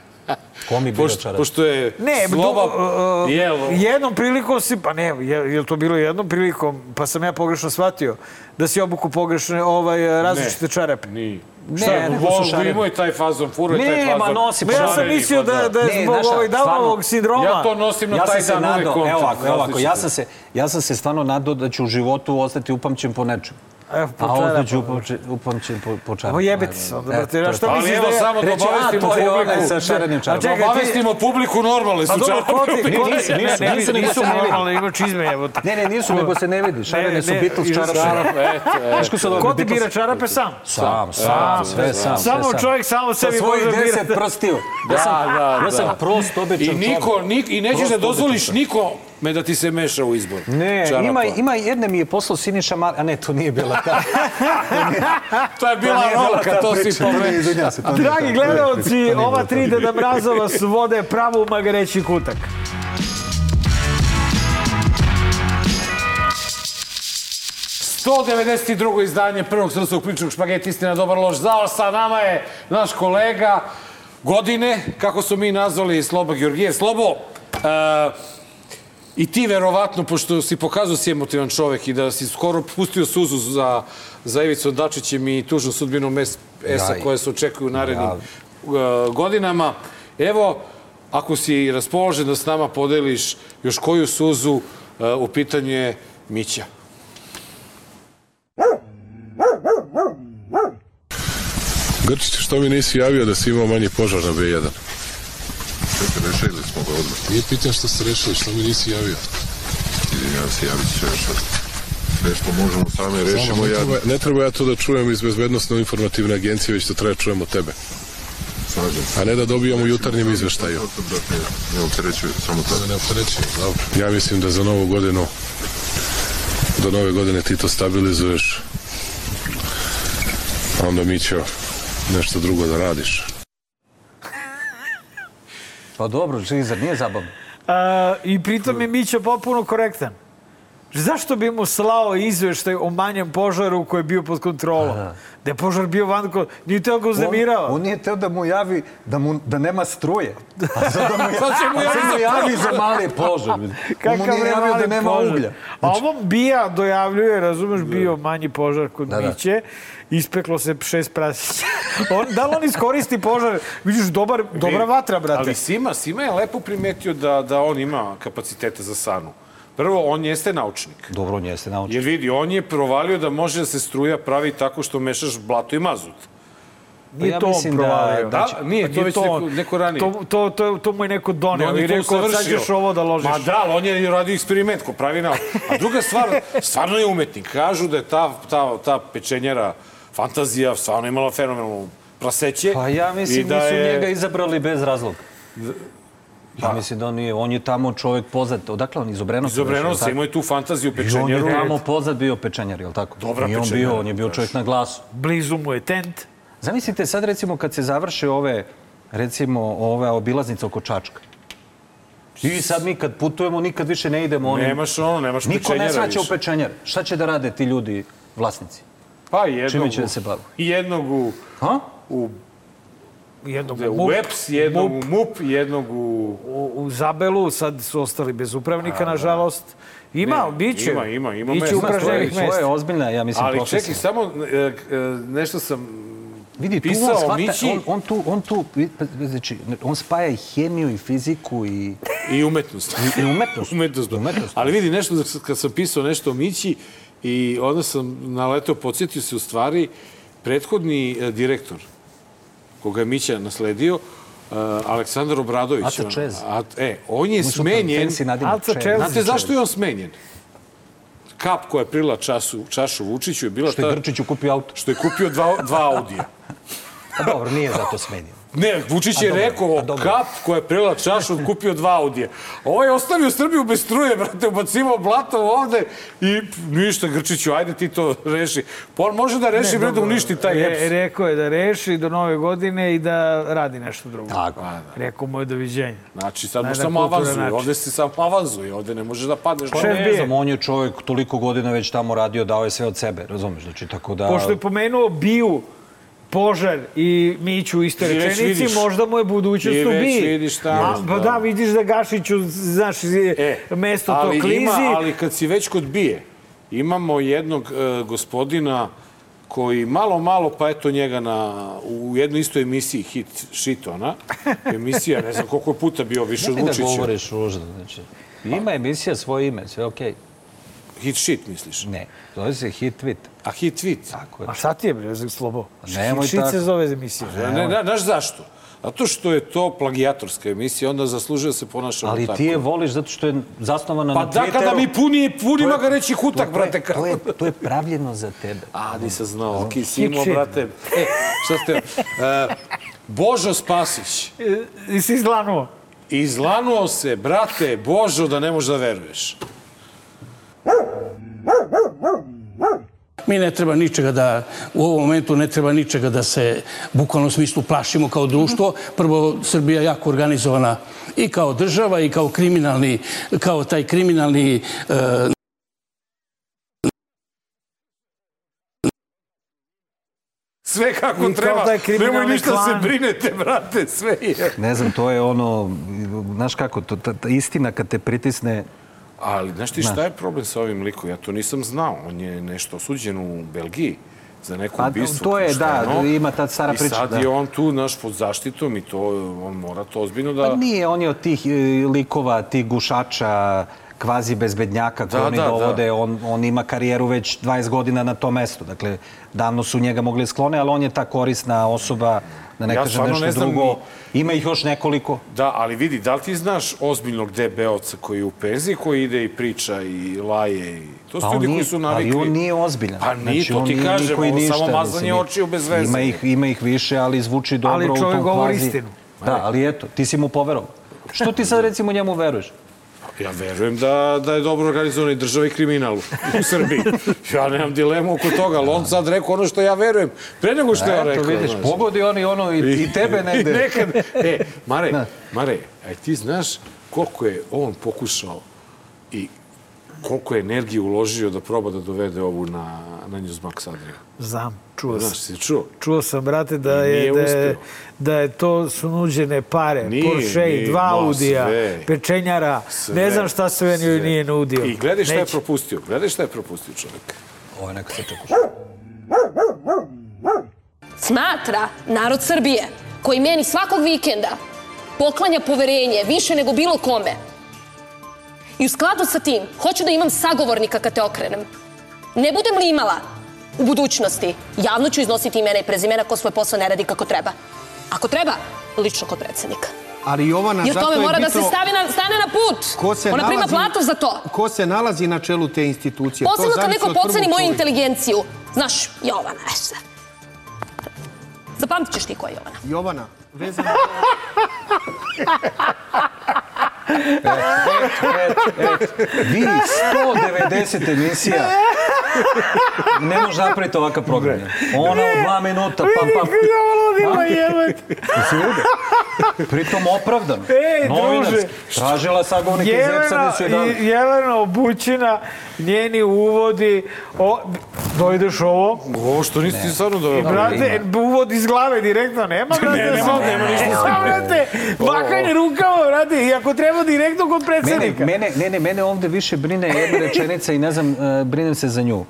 Ko mi Pošto, pošto je Ne, slova... do, uh, Jel, jednom prilikom si, pa ne, je, je li to bilo jednom prilikom, pa sam ja pogrešno shvatio da si obuku pogrešne ovaj, različite čarape. Ni. Ne, Šta, su šarene. Imao je taj fazon, furo je taj Ne, fazon. ma nosi, Ma ja sam Šareni, mislio pa da, da je Ne, zbog ovog Downovog sindroma. Ja to nosim na ja taj dan uvek evo ovako, evo ovako, ja sam se, ja sam se stvarno nadao da ću u životu ostati upamćen po nečemu. Evo, po A ovdje čarapu. ću upamćen, upamćen po, po čarapu. Ovo jebeti se onda, E, brate, što. Ali misliš evo da je- samo da obavestimo to je onaj publiku. sa šarenim čarapom. čekaj, Da obavestimo publiku normalne su Pa dobro, ko čarape. Nisu, nisu, nisu, normalne, ima čizme, evo. Ne, ne, nisu, nego se ne vidi. Šarene su Beatles i- čarape. Eto, eto. Znaš ko su ti bira čarape sam? Sam, sam, sve sam. Samo sam. čovjek samo Sa sebi svojih može deset birati. prstiju. Ja sam, Da, da, ja sam da. prost običan I čovjek. niko, nik, i nećeš da dozvoliš običan. Nikome da ti se meša u izbor. Ne, čarapa. ima, ima jedne mi je poslao Siniša Mali, a ne, to nije bila ta. To je bila rolka, to si nije Dragi gledalci, ova tri Deda Mrazova su vode pravo u magareći kutak. To 92. izdanje prvog srpskog pričnog špageti istina dobar loš zao. Sa nama je naš kolega godine, kako su mi nazvali Slobo Georgijev. Slobo, e, i ti verovatno, pošto si pokazao si emotivan čovek i da si skoro pustio suzu za, za Ivicom Dačićem i tužnu sudbinom S-a Jaj. koje se očekuju u narednim e, godinama. Evo, ako si raspoložen da s nama podeliš još koju suzu, e, u pitanju je Mića. Grčić, što mi nisi javio da si imao manji požar na B1? Rešili smo ga odmah. Nije pitan što ste rešili, što mi nisi javio? Izvinjavam se, javit ću još sad. Sve što možemo same rešimo, ne, ja treba, ne treba ja to da čujem iz bezbednostno informativne agencije, već to treba čujem od tebe. slažem se. A ne da dobijamo u jutarnjem izveštaju. Da ne opterećuju, samo to. Da ne opterećujem, dobro. Ja mislim da za novu godinu, do nove godine ti to stabilizuješ. Onda mi će nešto drugo da radiš. Pa dobro, zar nije zabavno? I pritom je Mića potpuno korektan. Zašto bi mu slao izveštaj o manjem požaru koji je bio pod kontrolom? Da je požar bio van, ko- nije teo ga uzemirao. On, on nije teo da mu javi da, mu, da nema struje. A sad da mu, Sad će mu javi mu za javi za mali požar. On mu Kakav nije javio da nema požar. uglja. A ovom bija dojavljuje, razumeš, bio manji požar kod Da, da. Miće. Ispeklo se šest prasića. on, da li on iskoristi požar? Vidiš, dobar, dobra vatra, brate. Ali Sima, Sima je lepo primetio da, da on ima kapaciteta za sanu. Prvo, on jeste naučnik. Dobro, on jeste naučio. Jer vidi, on je provalio da može da se struja pravi tako što mešaš blato i mazut. Nije ja to on mislim da- provalio. Da, Znači, nije, to već neko- on. neko ranije. To, to, to, to mu je neko doneo on i je to rekao, sad ćeš ovo da ložiš. Ma da, ali on je radio eksperiment ko pravi nauku. A druga stvar, stvarno je umetnik. Kažu da je ta, ta, ta pečenjera fantazija, stvarno imala fenomenalno praseće. Pa ja mislim da da su je- njega izabrali bez razloga. Ja mislim da on nije, on je tamo čovjek poznat. Odakle on iz Obrenosa? Iz jel imao je tu fantaziju tako? I on je pečenjeru. tamo poznat bio pečenjar, je li tako? Dobra I on bio, on je bio čovjek na glasu. Blizu mu je tent. Zamislite sad recimo kad se završe ove, recimo ove obilaznice oko Čačka. I sad mi kad putujemo nikad više ne idemo onim... Nemaš ono, nemaš Niko ne pečenjara svaća u više. pečenjar. Šta će da rade ti ljudi, vlasnici? Pa jednog, Čime će da se bave? Jednog u, Ha? u, Jednog u EPS, jednog MUP, u MUP, jednog u... u, u Zabelu, sad su ostali bez upravnika, nažalost. Ima, Ne, biće. ima, ima, ima mesta. upražnjenih To je mesta. ozbiljna, ja mislim, Ali profesija. čekaj, samo e, e, nešto sam Vidi, tu on pisao shvata, Mići on, on tu, on tu, pa, znači, on spaja i hemiju i fiziku i, i umetnost. i umetnost. umetnost. da. Umetnost. Ali vidi nešto, da- kad sam pisao nešto o Mići i onda sam naletao, podsjetio se u stvari, prethodni e, direktor koga je Mića nasledio, e, Aleksandar Obradović. Aca on- Čez. e, on je smenjen. Aca Čez. Znate zašto je on smenjen? Kap koja je prila času, čašu Vučiću je bila Što je Grčiću kupio auto. što je kupio dva, dva Audija. A dobro, nije zato smenjen. Ne, Vučić je A rekao, a kap koja je prela čašu, kupio dva Audija. Ovaj je ostavio Srbiju bez struje, brate, ubacivao blato ovde i ništa, Grčiću, ajde ti to reši. Pa on može da reši, bre, da uništi taj Re, EPS. rekao je da reši do nove godine i da radi nešto drugo. Tako. Rekao mu je doviđenja. Znači, sad jedan samo avanzuje, ovde se samo avanzuje, ovde ne može da padneš. Pa ne znam, on je čovjek toliko godina već tamo radio, dao je sve od sebe, razumeš? Znači, tako da... Pošto je pomenuo Biju, Požar i Miću u istoj već rečenici, možda mu je budućnost u već Biji. vidiš šta Pa da. da, vidiš da Gašiću, znaš, E, mesto to klizi. Ima, ali kad si već kod bije, imamo jednog e, gospodina koji malo, malo, pa eto njega na, u jednoj istoj emisiji Hit Shitona, emisija, ne znam koliko je puta bio više od da Vučića. govoriš ružno, znači. Ima emisija svoje ime, sve okej. Hit Shit, misliš? Ne, zove se Hit Tweet. A Hit Tweet? Tako je. A šta ti je, bre, Slobo? Nemoj Šit se tako. zove emisija. Ne, ne, ne, znaš zašto? Zato što je to plagijatorska emisija, onda zaslužuje da se ponašamo Ali tako. ti je voliš zato što je zasnovana Pa na da, Twitteru. kada mi puni, punima je- ga reći hutak, to je- brate. To je, to je pravljeno za tebe. A, nisam znao, ok, si imao, shit. brate. E, šta ste... E, Božo Spasić, I si izlanuo. izlanuo se, brate, Božo, da ne možeš da veruješ. Mi ne treba ničega da, u ovom momentu ne treba ničega da se bukvalno u smislu plašimo kao društvo. Prvo, Srbija je jako organizovana i kao država i kao kriminalni, kao taj kriminalni e, Sve kako I treba. Nemoj ništa klan. se brinete, brate, sve je. Ne znam, to je ono, znaš kako, to, ta, ta istina kad te pritisne, Ali, znaš ti šta je problem sa ovim likom? Ja to nisam znao. On je nešto osuđen u Belgiji za neko Pa, ubistvo. to je, da, pošteno. ima ta stara I priča, sad da. je on tu, naš, pod zaštitom i to, on mora to ozbiljno da... Pa nije, on je od tih e, likova, tih gušača, kvazi bezbednjaka koje Da, oni da, dovode, da. On, on ima karijeru već 20 godina na tom mestu. Dakle, davno su njega mogli sklone, ali on je ta korisna osoba, da ne Ja kažem stvarno nešto ne znam drugo. ni- Ima ih još nekoliko. Da, ali vidi, da li ti znaš ozbiljnog DB-ovca koji je u penziji, koji ide i priča i laje i... To su Pa ljudi koji su navikli. Ali on nije ozbiljan. Znači, Pa nije, to on ti nije kažem, ovo samo mazanje očiju bez veze. Ima ih, ima ih više, ali zvuči dobro Ali u čovjek tom govori kvazi. istinu. Da, ali eto, ti si mu poverovao. Što ti sad recimo njemu veruješ? Ja verujem da, da je dobro organizovan i država i kriminal u Srbiji. Ja nemam dilemu oko toga, ali on sad rekao ono što ja verujem, pre nego što ja Eto, rekao. vidiš, znaš. pogodi oni ono i, i tebe negde. I nekad, e, Mare, Mare, aj ti znaš koliko je on pokušao i koliko je energije uložio da proba da dovede ovu na, na Newsmax Adria. Znam, čuo Znaš, sam. si čuo? Čuo sam, brate, da je, da je, da je to su nuđene pare. Nije, Porsche, nije, dva ma, Audija, sve. pečenjara. Sve, ne znam šta sve njoj sve. nije nudio. I gledaj šta je propustio. Gledaj šta je propustio čovjek. Ovo je neka se čekaš. Smatra narod Srbije, koji meni svakog vikenda poklanja poverenje više nego bilo kome. I u skladu sa tim, hoću da imam sagovornika kad te okrenem. Ne budem li imala u budućnosti, javno ću iznositi imena i prezimena ko svoj posao ne radi kako treba. Ako treba, lično kod predsednika. Ali Jovana, Jer zato tome mora da se stavi na, stane na put. ko se Ona prima platu za to. Ko se nalazi na čelu te institucije? To Posebno kad neko poceni moju inteligenciju. Znaš, Jovana, e sad. Zapamtit ćeš ti ko je Jovana. Jovana, vezano... Vi 190 emisija ne može napraviti ovakav program. Ona od dva minuta, pam, pam. Ludilo jebate. Jesi vidio? Pritom opravdan. Ej, druže. Tražila sagovnike iz EPS-a da su je dali. i- Jelena obućina, njeni uvodi, o, dojdeš ovo, Ovo što nisi ti stvarno i dobro. brate, uvod iz glave direktno, nema brate. Ne, nema, nema ništa. Nema brate, bakanje rukama, brate, i ako treba direktno kod Mene, predsjednika. mene, ne, ne, mene ovde više brine jedna rečenica i ne znam, e, brinem se za nju.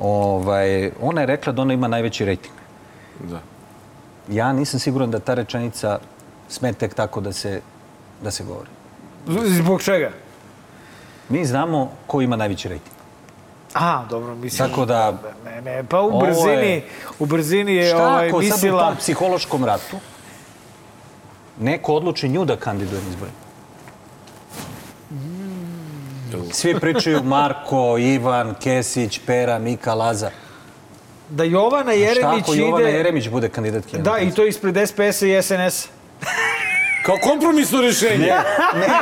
Ovaj, ona je rekla da ona ima najveći rejting. Da. Ja nisam siguran da ta rečenica sme tek tako da se, da se govori. Zbog čega? Mi znamo ko ima najveći rejting. A, dobro, mislim. Tako da... Ne, ne, pa u Ovo je- brzini, u brzini je Šta ovaj, ako sad u tom psihološkom ratu neko odluči nju da kandiduje na izborima? Svi pričaju Marko, Ivan, Kesić, Pera, Mika, Laza. Da Jovana Šta Jeremić ako Jovana ide... Jeremić bude kandidatkinja? Da, i to ispred SPS-a i SNS. Kao kompromisno rješenje. Ne, ne,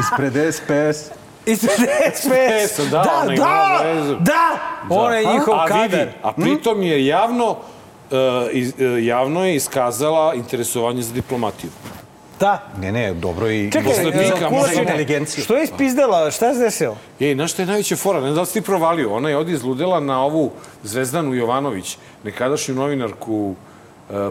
ispred SPS. Ispred SPS. Da, ona ima da, vezu. da, on je njihov a kadar. Vidi, a pritom je javno, e, iz- e, javno je iskazala interesovanje za diplomatiju. Da. Ne, ne, dobro i Čekaj, za inteligenciju. Što je ispizdala? Šta se desilo? Ej, znaš što je najveća fora? Ne da li si ti provalio. Ona je ovdje izludela na ovu Zvezdanu Jovanović, nekadašnju novinarku e,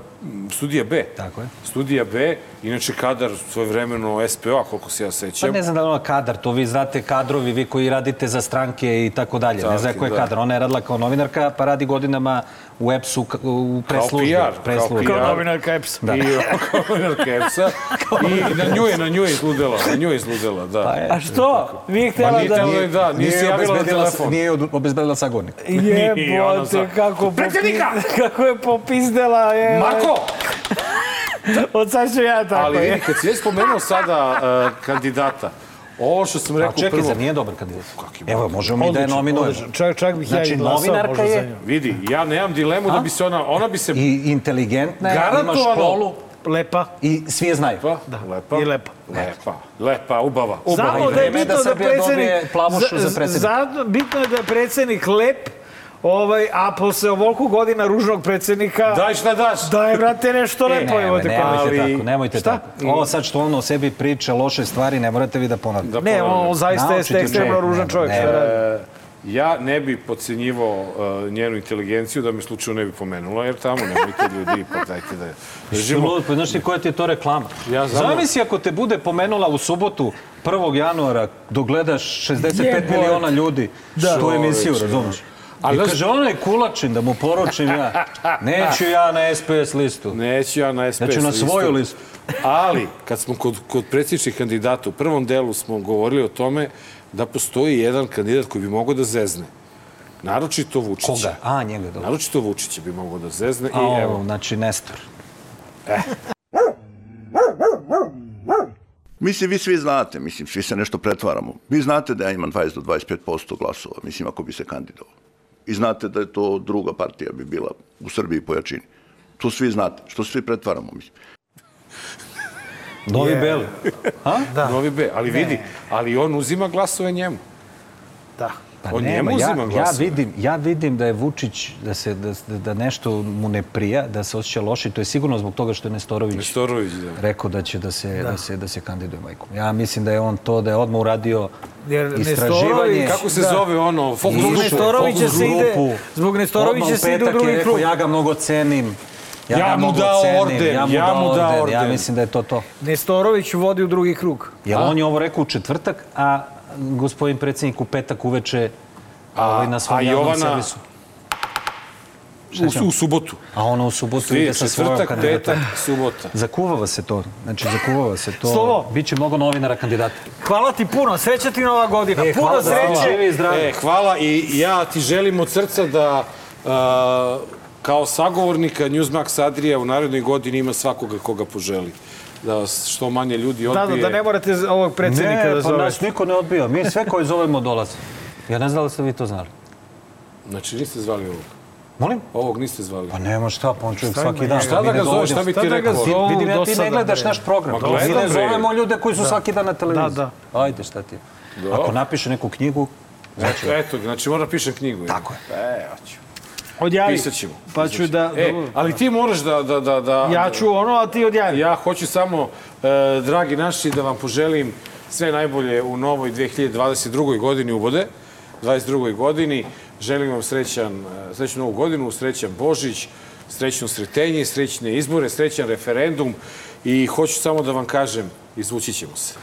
studija B. Tako je. Studija B, inače kadar svojevremeno SPO-a, koliko se ja Pa sećam. ne znam da ona kadar, to vi znate kadrovi, vi koji radite za stranke i tako dalje. Ne znam ko je da. kadar. Ona je radila kao novinarka, pa radi godinama u EPS-u, u Kao preslužbi. PR, preslužbi. kao Kao PR. novinarka EPS. Da. I kao novinarka EPS-a. I na nju je, na nju je izludela. Na nju je izludela, da. Pa je. A što? Nije Pa htjela nije da... htjela da, da, nije se javila na obezbedila, telefon. nije obezbedila sagovornik. Nije ona Jebote, kako, Predsjednika! kako je popizdela. Je, Marko! Od sad ću ja tako. Ali vidi, kad si već spomenuo sada uh, kandidata, ovo što sam A rekao čekaj, prvo... zar nije dobar kandidat? Evo, možemo mi da je nominujemo. Čak, čak bih ja Znači, i glasao novinarka možda za je- nju. Vidi, ja nemam dilemu da bi se ona... Ona bi se... I inteligentna je, ima školu Lepa. i svi je znaju. Lepa, lepa. I lepa. Lepa, lepa, ubava. ubava. Znamo da je da bitno da, predsjednik... dobije plavušu za predsjednika. Zato, bitno je da je predsjednik lep, ovaj, a posle ovoliko godina ružnog predsjednika... Daj šta daš. Daj, brate, nešto lepo. Nemoj, evo te nemojte ali- tako, nemojte Šta? tako. Ovo sad što on o sebi priča loše stvari, ne morate vi da ponavljate. Da Ne, on, zaista jeste ekstremno ružan ne, čovjek. ne, šta radi? E, ja ne bi podcenjivao uh, njenu inteligenciju da me slučajno ne bi pomenula, jer tamo nemojte ljudi, pa dajte da držimo. Lud, pa znaš ti koja ti je to reklama? Ja znam. Zamisli ako te bude pomenula u subotu 1. januara dok gledaš 65 Jebote. miliona ljudi Da. tu emisiju, razumiješ? Ali I znaš- kaže, onaj kulačin, da mu poručim ja, neću ja na SPS listu. Neću ja na SPS Ja ću na svoju listu. Ali, kad smo kod, kod predsjedničkih kandidata, u prvom delu smo govorili o tome da postoji jedan kandidat koji bi mogao da zezne. Naročito Vučića. Koga? A, njega, dobro. Naročito Vučića bi mogao da zezne. A, I evo, ovo, znači Nestor. Mislim, vi svi znate, mislim, svi se nešto pretvaramo. Vi znate da ja imam 20 do 25% glasova, mislim, ako bi se kandidovao. I znate da je to druga partija bi bila u Srbiji po jačini. To svi znate. Što se svi pretvaramo, mislim. Novi Beli. A? Da. Novi B. Ali vidi, ali on uzima glasove njemu. Da. Pa On nema, njemu ja, ja, vidim, ja vidim da je Vučić, da, se, da, da nešto mu ne prija, da se osjeća loše. To je sigurno zbog toga što je Nestorović, Nestorović, da. rekao da će da se, da. se, da se kandiduje majkom. Ja mislim da je on to, da je odmah uradio Jer istraživanje. Nestorović- Kako se Da. zove ono? Fokus Zbog grupu. Nestorovića Fokus se ide- zbog Nestorovića se ide u drugi krug. Ja ga mnogo cenim. Ja, Ja mu dao cenim, orden, ja mu, ja dao, mu dao orden. Ja orden. mislim da je to to. Nestorović vodi u drugi krug. Jer on je ovo rekao u četvrtak, a gospodin predsjednik u petak uveče ovaj, na svom a javnom Jovana- servisu. U, u subotu. A ona u subotu Svi, ide sa svojom četvrtak, kandidatom. petak, subota. Zakuvava se to. Znači, zakuvava se to. Slovo. Biće mnogo novinara kandidata. Hvala ti puno, sreća ti nova godina. E, puno hvala, sreće. Živi zdravi. E, hvala i ja ti želim od srca da a, kao sagovornika Newsmax Adrija u narednoj godini ima svakoga koga poželi. Da vas što manje ljudi Da, odbije. da, da ne morate ovog predsjednika ne, da pa zovete. nas niko ne odbija. Mi sve koji zovemo dolaze. Ja ne znam da ste vi to znali. Znači niste zvali ovog. Molim? Ovog niste zvali. Pa nema šta, pa on čovjek svaki dan. njega? Šta da ga ne zoveš, šta bi ti da rekao? Vidim ja ti ne gledaš naš program. Ma Mi ne gledam, bre. zovemo ljude koji su Da. svaki dan na televiziji. Da, Ajde, šta ti? Da. Ako napiše neku knjigu, Znači, eto, znači mora pišem knjigu. Tako je. E, hoću. Odjavi. Pisat ćemo. Pa ću da... E, ali ti moraš da... da, da, da Ja ću ono, a ti odjavi. Ja hoću samo, e, dragi naši, da vam poželim sve najbolje u novoj 2022. godini ubode. 22. godini. Želim vam srećan, e, srećnu novu godinu, srećan Božić, srećno sretenje, srećne izbore, srećan referendum i hoću samo da vam kažem, izvući ćemo se.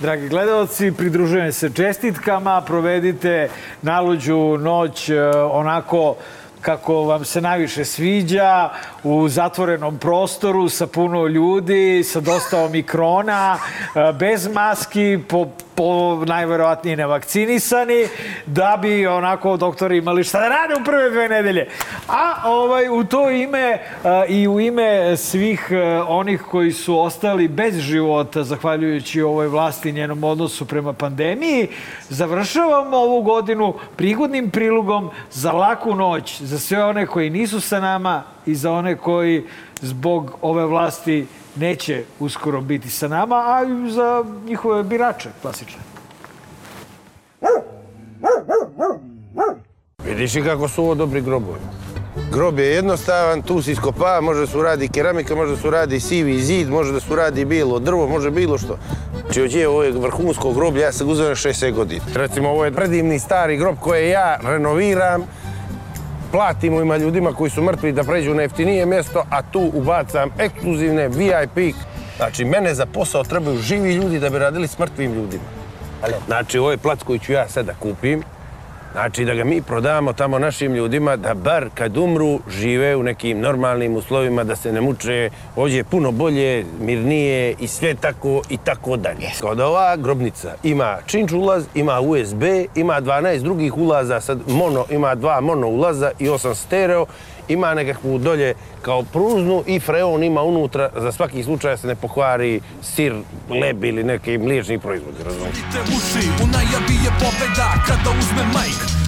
Dragi gledalci, pridružujem se čestitkama, provedite naluđu noć e, onako kako vam se najviše sviđa, u zatvorenom prostoru sa puno ljudi, sa dosta omikrona, e, bez maski, po, po najverovatnije nevakcinisani, da bi onako doktori imali šta da rade u prve dve nedelje. A ovaj, u to ime e, i u ime svih e, onih koji su ostali bez života zahvaljujući ovoj vlasti i njenom odnosu prema pandemiji, završavamo ovu godinu prigodnim prilogom za laku noć, za sve one koji nisu sa nama i za one koji zbog ove vlasti neće uskoro biti sa nama, a i za njihove birače, klasične. Vidiš i kako su ovo dobri grobovi. Grob je jednostavan, tu se iskopava, može da se uradi keramika, može da se uradi sivi zid, može da se uradi bilo drvo, može bilo što. Znači, ođe, ovo je vrhunsko groblje, ja sam uzeo na 60 godina. Recimo, ovo je predivni stari grob koje ja renoviram, platimo ima ljudima koji su mrtvi da pređu na jeftinije mjesto, a tu ubacam ekskluzivne VIP. Znači, mene za posao trebaju živi ljudi da bi radili s mrtvim ljudima. Znači, ovo je plac koji ću ja sada kupim. Znači, da ga mi prodamo tamo našim ljudima, da bar kad umru žive u nekim normalnim uslovima, da se ne muče. Ovdje je puno bolje, mirnije i sve tako i tako dalje. Kod ova grobnica ima činč ulaz, ima USB, ima 12 drugih ulaza, sad mono, ima dva mono ulaza i osam stereo, ima nekakvu dolje kao pruznu i freon ima unutra za svaki slučaj se ne pokvari sir, leb ili neki mliječni proizvod, razumiješ? uši U najavi je pobeda kada uzme majk